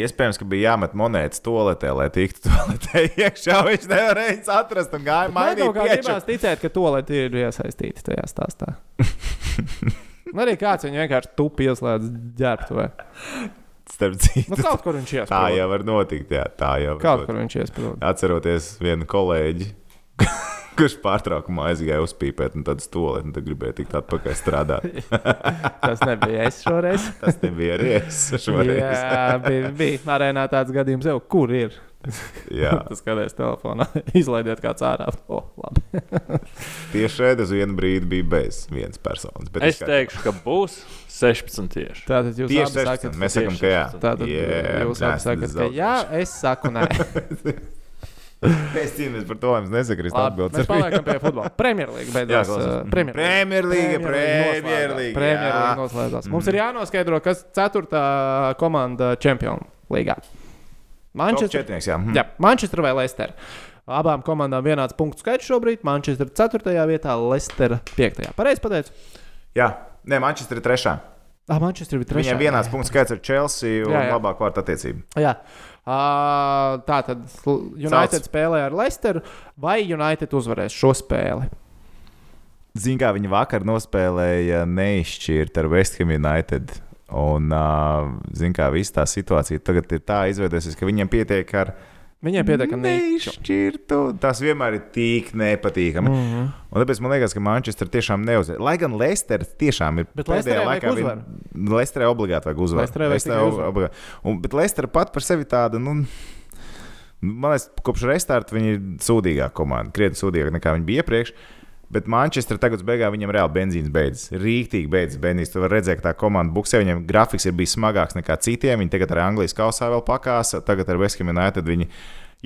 Iespējams, ka bija jāmet monētas toaletē, lai tiktu toaletē iekšā. Viņš nevarēja atrast un gāja Man mainīt pieču. gribās ticēt, ka to lietu ir iesaistīti tajā stāstā. Un arī kāds viņu vienkārši tupi ieslēdz ģērbtuvē. Starp citu, Nu, kaut kur viņš tā iesprūda. jau var notikt. Jā, tā jau var Kaut notikt. kur viņš iesprūda. Atceroties vienu kolēģi, kurš pārtraukumā aizgāja uzpīpēt, un tad stūlē, un tad gribēja tikt atpakaļ strādāt. Tas nebija es šoreiz. Tas nebija arī es šoreiz. Jā, bija, bija arēnā tāds gadījums, jau kur ir. Jā, Tas kādreiz telefonā izlaidiet kāds ārā. O, labi. tieši šeit uz vienu brīdi bija bez vienas personas. bet Es teikšu, ka būs 16 tieši. Tātad jūs Tieši abi 16. sakat, Mēs sakām, ka jā. 16. tātad Jā, jūs sakat, ka jā, es saku nē. Es cīnījos par to, lai mums nesakrist Labi, mēs paliekam pie futbola. Premjerlīga beidzās. Premjerlīga. Premjerlīga. Premjerlīga, noslēdzās. Mums ir jānoskaidro, kas ceturtā komanda Champions līgā. Manchester, jā. Mhm. jā, Manchester vai Leicester. Abām komandām vienāds punktu skaits šobrīd. Manchester 4. vietā, Leicester 5. Pareizi pateicu. jā. Nē, Manchester ir trešā. Ah, Manchester bija 3. Viņiem vienāds punkts skaits ar Chelsea un Jā, jā. labāk vārtu attiecību. Jā. Uh, tā tad United Sauc. spēlē ar Leicesteru. Vai United uzvarēs šo spēli? Ziniet, kā viņi vakar nospēlēja neizšķirt ar West Ham United. Un, uh, kā visa tā situācija tagad ir tā izveidojusies, ka viņiem pietiek ar Viņiem pietiek, ka neišķirt. neizšķirtu. Tas vienmēr ir tik nepatīkami. Mm. -hmm. Un tāpēc man liekas, ka Manchester tiešām neuzvar. Lai gan Leicester tiešām ir Bet pēdējā laikā. uzvaru. Viņi... Leicesterē obligāti vajag tikai uzvaru. obligāti. Un, bet Leicester pat par sevi tāda. Nu, Man liekas, kopš restarta viņi ir sūdīgāka komanda. Krietni sūdīgāka nekā viņi bija iepriekš. Bet Manchester tagad uz beigām viņam reāli benzīns beidzas. Rīktīgi beidzas benzīns. Tu vari redzēt, ka tā komanda buksē viņiem grafiks ir bijis smagāks nekā citiem. Viņi tagad ar Anglijas kausā vēl pakāsa. Tagad ar West Ham United viņi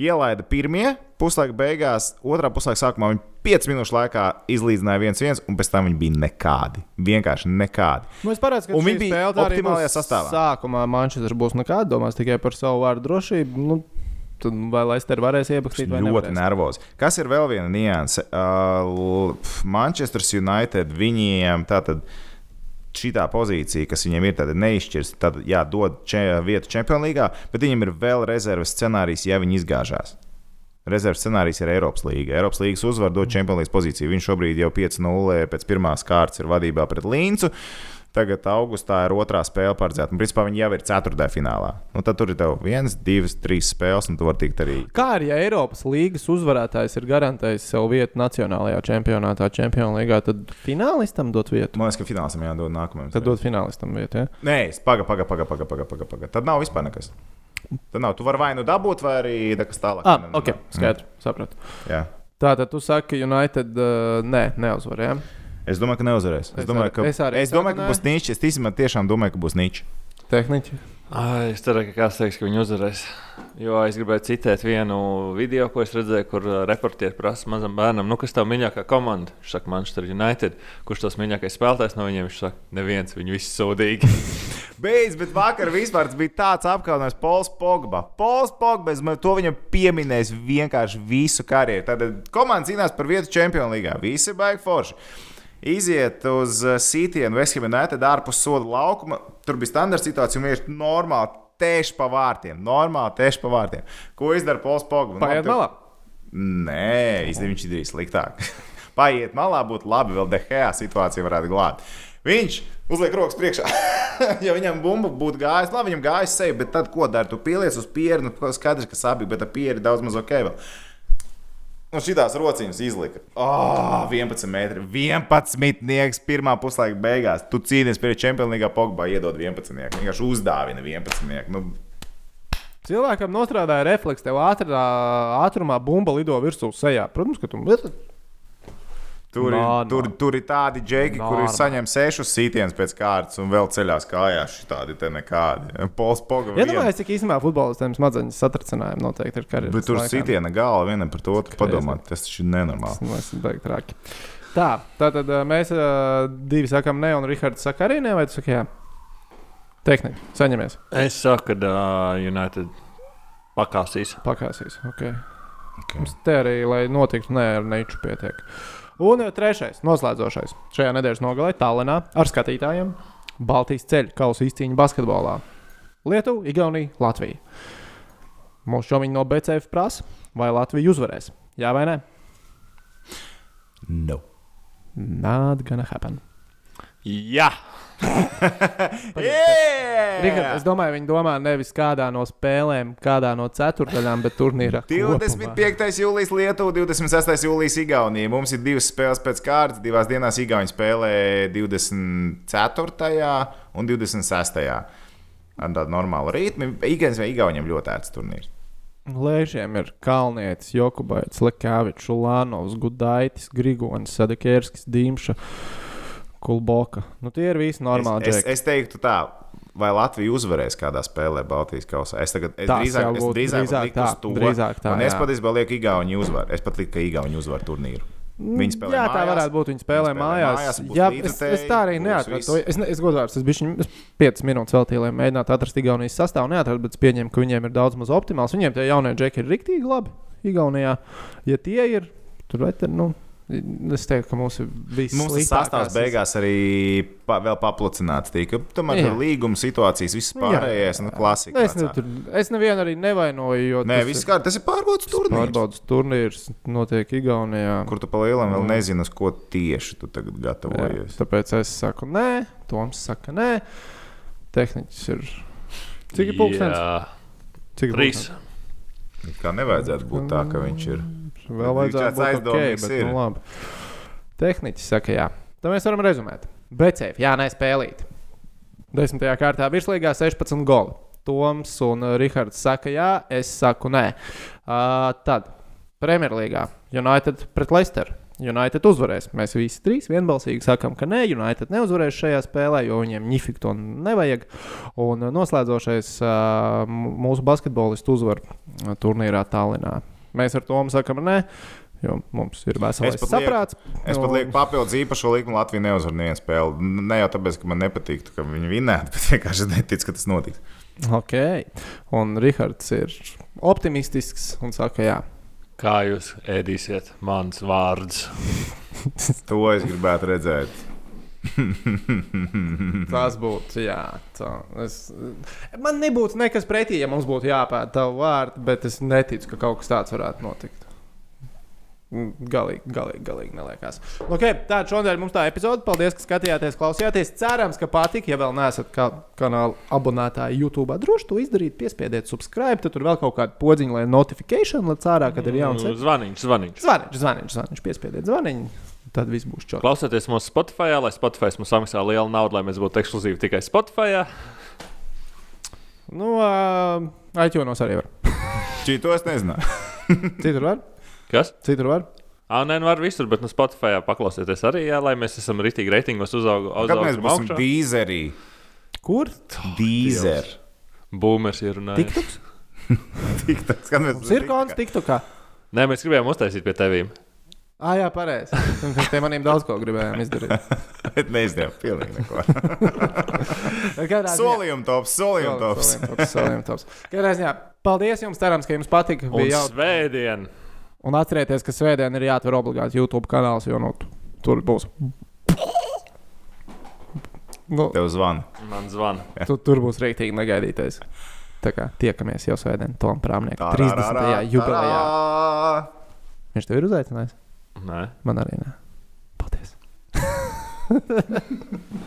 ielaida pirmie puslaika beigās. Otrā puslaika sākumā viņi 5 minūšu laikā izlīdzināja 1-1, un pēc tam viņi bija nekādi. Vienkārši nekādi. Nu, es parādzu, ka viņi bija optimālajā sastāvā. Sākumā Manchester būs nekāda, domās tikai par savu vārdu drošību. Nu, tad vai Leicester varēs iepakstīt vai ļoti nevarēs? nervozi. Kas ir vēl viena nianse? Uh, Manchester United viņiem tātad. Šī pozīcija, kas viņiem ir, tad neizšķirs, tad jā, dod če, vietu League, bet viņiem ir vēl rezerves scenārijs, ja viņi izgāžās. Rezerves scenārijs ir Eiropas līnija. Eiropas līnijas uzvar dod League pozīciju. Viņš šobrīd jau 5-0 pēc pirmās kārtas ir vadībā pret Līncu. Tagad augustā ir otrā spēle paredzēta. Principā, viņi jau ir ceturtajā finālā. Nu, tad tur ir tev viens, divas, trīs spēles, un tu vari tikt arī Kā arī ja Eiropas līnijas uzvarētājs ir garantējis sev vietu Nacionālajā čempionātā, Čempionā līgā, tad finālistam dot vietu. Man liekas, ka finālā jādod nākamajam. Tad dot finālistam vietu. Ja? Nē, paga, paga, paga, paga, paga, paga, paga. Tad nav vispār nekas. Tad nav. Tu vari vai nu dabūt, vai arī nekas tālāk. Ah, Ne, ne, ok, ne. skaidrs. Sapratu. Jā. Tātad tu saki, United uh, nē, neuzvar. Es domāju, ka neuzvarēs. Es Es domāju, ka, es arī es domāju, ka būs niķis. Es ticamā tiešām domāju, ka būs niķis. Tehniķi. Ai, es ceru, ka kāds teiks, ka viņi uzvarēs. Jo es gribēju citēt vienu video, ko es redzēju, kur reportieri prasa mazam bērnam, nu, kas tev mīļākā komanda. Viņš saka, Manchester United. Kurš tas mīļākais spēlētājs no viņiem? Viņš saka, neviens, viņi visi sūdīgi. Beidz, bet vakar vispār bija tāds apkaunojums, Pols Pogba. Pols Pogba, es man to viņam pieminēju vienkārši visu karjeru. Tad komanda cīnās par vietu Champions League. Visi baigi forši. Iziet uz sītienu, Vestham United ārpus soda laukuma. Tur bija standarta situācija, un viņš ir normāli tieši pa vārtiem. Normāli tieši pa vārtiem. Ko izdara Pols Pogba? Nu, Paiet malā. Nē, īstenībā viņš izdarīja sliktāk. Paiet malā, būtu labi, vēl DHA situācija varētu glābt. Viņš uzliek rokas priekšā. ja viņam bumba būtu gājusi, labi, viņam gājusi seja, bet tad ko dara? Tu pieliec uz pieru, nu, skaidrs, ka sabi, bet ar pieru daudz maz ok. Vēl. Un šitās rociņas izlika. Oh, 11 metri. 11 nieks pirmā puslaika beigās. Tu cīnies pie League Pogba, iedod 11. Nieku. Vienkārši uzdāvina 11. Nieku. Nu, Cilvēkam nostrādāja refleks, tev ātrā, ātrumā bumba lido virsū sejā. Protams, ka tu Tur, ir, Normāli. tur, tur ir tādi džeki, kuri Normāli. saņem sešus sitienus pēc kārtas un vēl ceļās kājās. Tādi te nekādi. Pols Pogba. Iedomājieties, cik īstenībā futbolistiem smadzeņu satricinājumi noteikti ir karjeras. Bet tur laikā. sitiena galva vienam par to padomāt. Tas taču ir nenormāli. Nu, es beigtu traki. Tā, tātad ā, mēs ā, divi sakām, ne, un Rihards saka arī ne, vai tu saki, jā? Tehniski, saņemies, es saku, ka uh, United pakāsīs. pakāsīs. Okay. Okay. Mums te arī, lai notiktu, ne ar neču pietiek. Un ā, trešais, noslēdzošais. Šajā nedēļas nogalē Tallinā ar skatītājiem Baltijas ceļu kausa izcīņa basketbolā. Lietuva, Igaunija, Latvija. Mūsu šomiņi no BCF prasa, vai Latvija uzvarēs? Jā vai nē? No. Not gonna happen. Jā, Richard, es domāju, viņi domā nevis kādā no spēlēm, kādā no ceturdaļām, bet turnīrā. kopumā. 25. jūlijas Lietuva, 26. jūlijas Igaunija. Mums ir divas spēles pēc kārtas. Divās dienās Igaunija spēlē 24. un 26. Ar tādu normālu ritmu. Igaunijas vai Igaunijam ļoti ērts turnīrs. Lēšiem ir Kalnietis, Jokubaits, Lekāvičs, Ulānovs, Gudaitis, Grigonis, Sadakērskis, Dīmša, Kulboka. Nu, tie ir visi normāli es, es, džeki. es teiktu tā. Vai Latvija uzvarēs kādā spēlē Baltijas kausā? Es tagad es Tas drīzāk, es drīzāk, drīzāk tā, to. drīzāk tā, un es patiesībā lieku Igauni uzvar. Es pat liku, ka Igauni uzvar turnīru. Viņi spēlē Jā, tā mājās. varētu būt. Viņi spēlē spēlē mājās. mājās, Jā, es, es tā arī neatradu. Es, es godīgi, es biju 5 minūtes veltīju, lai mēģinātu atrast Igaunijas sastāvu. Neatradu, bet es pieņemu, ka viņiem ir daudz maz optimāls. Viņiem tie jaunie džeki ir riktīgi labi. Igaunijā, ja tie ir, tur vai tur, nu, es teiktu, ka mums ir viss. Mums sastāvs beigās arī pa, vēl paplacināts. Tika. Tomēr Jā. tur līguma situācijas, viss Jā, pārējais, nu, klasika. Es, ne, tur, es nevienu arī nevainoju, jo Nē, tas kā tas ir pārbaudas turnīrs. pārbaudas turnīrs notiek Igaunijā. Kur tu pa lielam vēl nezini, uz ko tieši tu tagad Jā, gatavojies. tāpēc es saku, nē, Toms saka, nē. Tehniķis ir. Cik ir pulkstenis? Jā, Cik ir trīs. pulkstenis? Kā nevajadzētu būt tā, ka viņš ir. Vēl vajadzētu būt ok, aizdomīgs bet ir. nu labi. Tehniķis saka, jā. Tad mēs varam rezumēt. BCF, jā, nespēlīt. Desmitajā kārtā virslīgā 16 goli. Toms un uh, Rihards saka, jā, es saku, nē. Uh, tad Premjerlīgā United pret Leicester. United uzvarēs. Mēs visi trīs vienbalsīgi sakām, ka nē, United neuzvarēs šajā spēlē, jo viņiem ņifik to nevajag. Un uh, noslēdzošais uh, mūsu basketbolists uzvar turnīrā Tallinā. Mēs ar to sakām, nē, jo mums ir veselais Es pat lieku- saprāts. Es pat Un- lieku papildus īpašo likumu, Latvija neuzvar nevienu spēli. Ne jau tāpēc, ka man nepatīk, ka viņi vinnētu, bet vienkārši neticu, ka tas notiks. Ok, un Rihards ir optimistisks un saka, jā. Kā jūs ēdīsiet mans vārds? To es gribētu redzēt. Tas būtu, jā. Tā, es, man nebūtu nekas pretī, ja mums būtu jāpēta tavu vārdu, bet es neticu, ka kaut kas tāds varētu notikt. Mm, Galīgi, galīgi, galīgi neliekas. Okay, Tāda šodien mums tā epizode. Paldies, ka skatījāties, klausījāties. Cerams, ka patika. Ja vēl neesat kā kanāla abonētāji YouTube, droši to izdarīt, piespiediet subscribe. Tad tur vēl kaut kāda podziņa, lai notifikācija lec ārā, kad ir jauns. Nu, Zvaniņš, zvaniņš. Zvaniņš, zvaniņš, zvaniņš, piespiediet zvaniņu. Tad viss būs čau. Klausieties mūsu Spotify, lai Spotify mums samaksā lielu naudu, lai mēs būtu ekskluzīvi tikai Spotify. Nu, uh, Aizķonos arī var. Šī to es nezināju. Citur var? Kas? Citur var? Ah, nē, nu var visur, bet no Spotify paklausieties arī, jā, lai mēs esam rītīgi reitingos uzauguši. Kad mēs būsim dīzerī? Kur? Dīzer. Būmers ir runājis. TikToks? TikToks. Kad mēs Mums ir konts TikTokā. Nē, mēs gribējām uztaisīt pie tevīm. Ah, jā, pareizi. Mēs te maniem daudz ko gribējām izdarīt. Bet neizdevām pilnīgi neko. Solījuma tops, solījuma tops. Solījuma tops. Katrā ziņā, paldies jums, cerams, ka jums patika. Un Bija jau... svētdien. Un atcerieties, ka svētdien ir jāatver obligāti YouTube kanāls, jo nu, tur būs. Nu, Tev zvana. Man zvana. tu, tur būs rīktīgi negaidītais. Tā kā tiekamies jau svētdien, Tom Prāmniekam, 30. jubilejā. Viņš tev ir uzaicinājis? Nē. Man arī nē. Paldies!